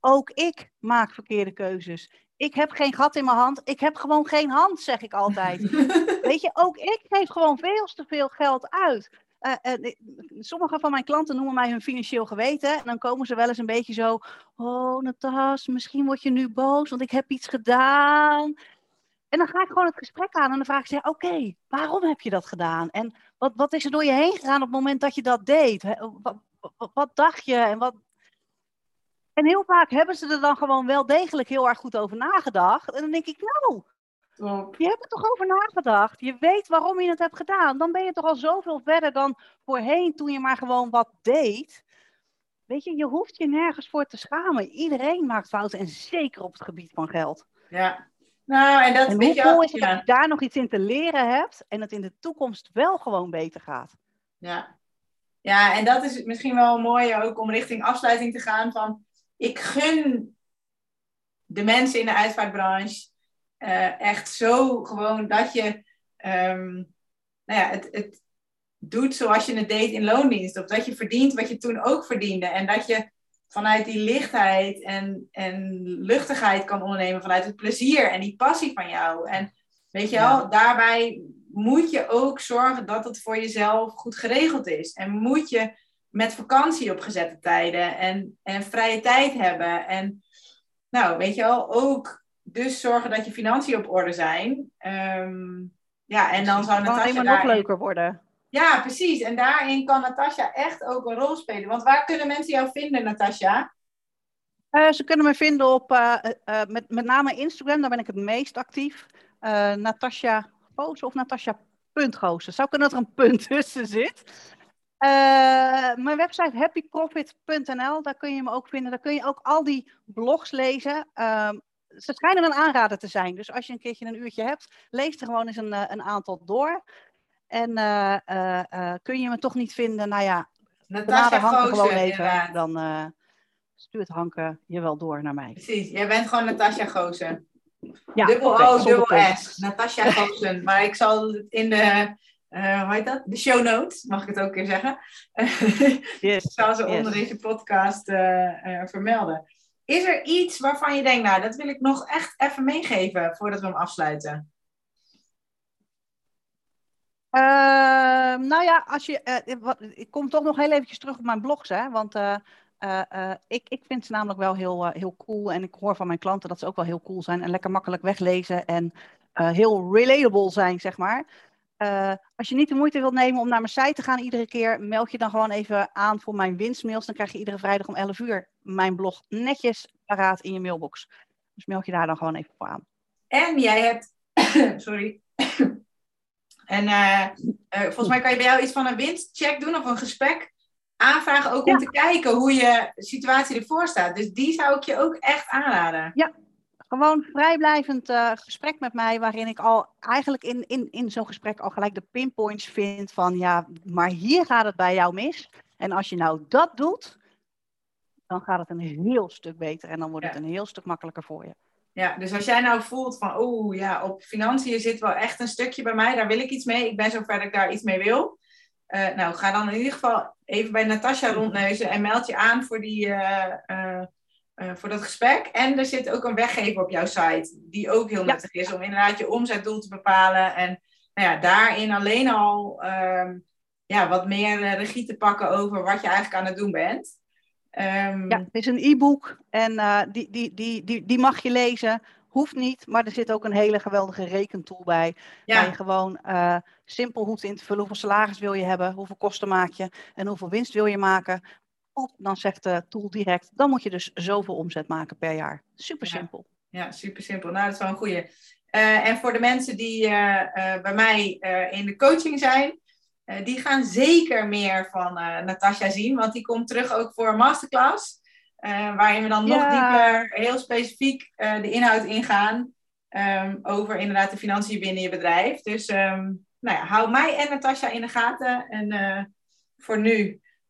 Ook ik maak verkeerde keuzes. Ik heb geen gat in mijn hand. Ik heb gewoon geen hand, zeg ik altijd. Weet je, ook ik geef gewoon veel te veel geld uit. Uh, sommige van mijn klanten noemen mij hun financieel geweten. En dan komen ze wel eens een beetje zo. Oh, Natas, misschien word je nu boos, want ik heb iets gedaan. En dan ga ik gewoon het gesprek aan en dan vraag ik ze: Oké, waarom heb je dat gedaan? En wat, wat is er door je heen gegaan op het moment dat je dat deed? Wat, wat, wat dacht je? En, wat... en heel vaak hebben ze er dan gewoon wel degelijk heel erg goed over nagedacht. En dan denk ik: Nou, je hebt er toch over nagedacht. Je weet waarom je het hebt gedaan. Dan ben je toch al zoveel verder dan voorheen toen je maar gewoon wat deed. Weet je, je hoeft je nergens voor te schamen. Iedereen maakt fouten en zeker op het gebied van geld. Ja. Nou, en dat en hoe cool is het dat je daar nog iets in te leren hebt en het in de toekomst wel gewoon beter gaat. Ja. Ja, en dat is misschien wel mooi ook om richting afsluiting te gaan van ik gun de mensen in de uitvaartbranche uh, echt zo gewoon dat je um, nou ja, het, het doet zoals je het deed in loondienst. Of dat je verdient wat je toen ook verdiende. En dat je vanuit die lichtheid en, en luchtigheid kan ondernemen. Vanuit het plezier en die passie van jou. En weet je wel, daarbij moet je ook zorgen dat het voor jezelf goed geregeld is. En moet je met vakantie op gezette tijden en, en vrije tijd hebben. En nou, weet je wel, ook dus zorgen dat je financiën op orde zijn. Ehm, ja, en dan zou Natasja helemaal nog leuker worden. Ja, precies. En daarin kan Natasja echt ook een rol spelen. Want waar kunnen mensen jou vinden, Natasja? Uh, ze kunnen me vinden op uh, uh, met, met name Instagram, daar ben ik het meest actief. Natasja Goos of Natasja.goosen. Zou kunnen dat er een punt tussen zit. mijn website happyprofit.nl, daar kun je me ook vinden. Daar kun je ook al die blogs lezen. Ze schijnen een aanrader te zijn. Dus als je een keertje een uurtje hebt, lees er gewoon eens een, eh, een aantal door. En uh, uh, kun je me toch niet vinden, nou ja, Natasja Hanke gewoon even, dan stuurt Hanke je wel door naar mij. Precies, jij bent gewoon Natasja Goosen. Ja, dubbel O, dubbel S. Natasja Goosen. maar ik zal het in de, hoe heet dat? De show notes, mag ik het ook een keer zeggen. yes, ik zal ze onder deze podcast vermelden. Is er iets waarvan je denkt, nou, dat wil ik nog echt even meegeven voordat we hem afsluiten? Uh, nou ja, als je, uh, wat, ik kom toch nog heel eventjes terug op mijn blogs, hè, want uh, ik, ik vind ze namelijk wel heel, heel cool en ik hoor van mijn klanten dat ze ook wel heel cool zijn en lekker makkelijk weglezen en heel relatable zijn, zeg maar. Uh, als je niet de moeite wilt nemen om naar mijn site te gaan iedere keer, meld je dan gewoon even aan voor mijn winstmails. Dan krijg je iedere vrijdag om 11 uur mijn blog netjes paraat in je mailbox. Dus meld je daar dan gewoon even voor aan. En jij hebt, sorry. en uh, uh, volgens mij kan je bij jou iets van een winstcheck doen of een gesprek aanvragen, ook om te kijken hoe je situatie ervoor staat. Dus die zou ik je ook echt aanraden. Ja, gewoon vrijblijvend uh, gesprek met mij, waarin ik al eigenlijk in, in, in zo'n gesprek al gelijk de pinpoints vind van ja, maar hier gaat het bij jou mis. En als je nou dat doet, dan gaat het een heel stuk beter en dan wordt het een heel stuk makkelijker voor je. Ja, dus als jij nou voelt van, oh ja, op financiën zit wel echt een stukje bij mij, daar wil ik iets mee, ik ben zover dat ik daar iets mee wil. Uh, nou, ga dan in ieder geval even bij Natasja rondneuzen en meld je aan voor die, uh, uh, voor dat gesprek. En er zit ook een weggever op jouw site, die ook heel nuttig is om inderdaad je omzetdoel te bepalen. En nou ja, daarin alleen al um, ja, wat meer uh, regie te pakken over wat je eigenlijk aan het doen bent. Um, ja, het is een e-book en uh, die, die, die, die, die mag je lezen. Hoeft niet, maar er zit ook een hele geweldige rekentool bij. Ja. Waar je gewoon uh, simpel hoeft in te vullen hoeveel salaris wil je hebben, hoeveel kosten maak je en hoeveel winst wil je maken dan zegt de tool direct, dan moet je dus zoveel omzet maken per jaar. Super simpel. Ja, ja super simpel. Nou, dat is wel een goede. Uh, en voor de mensen die uh, uh, bij mij in de coaching zijn, die gaan zeker meer van Natasja zien, want die komt terug ook voor een masterclass, waarin we dan nog dieper, heel specifiek de inhoud ingaan um, over inderdaad de financiën binnen je bedrijf. Dus um, nou ja, hou mij en Natasja in de gaten. En voor nu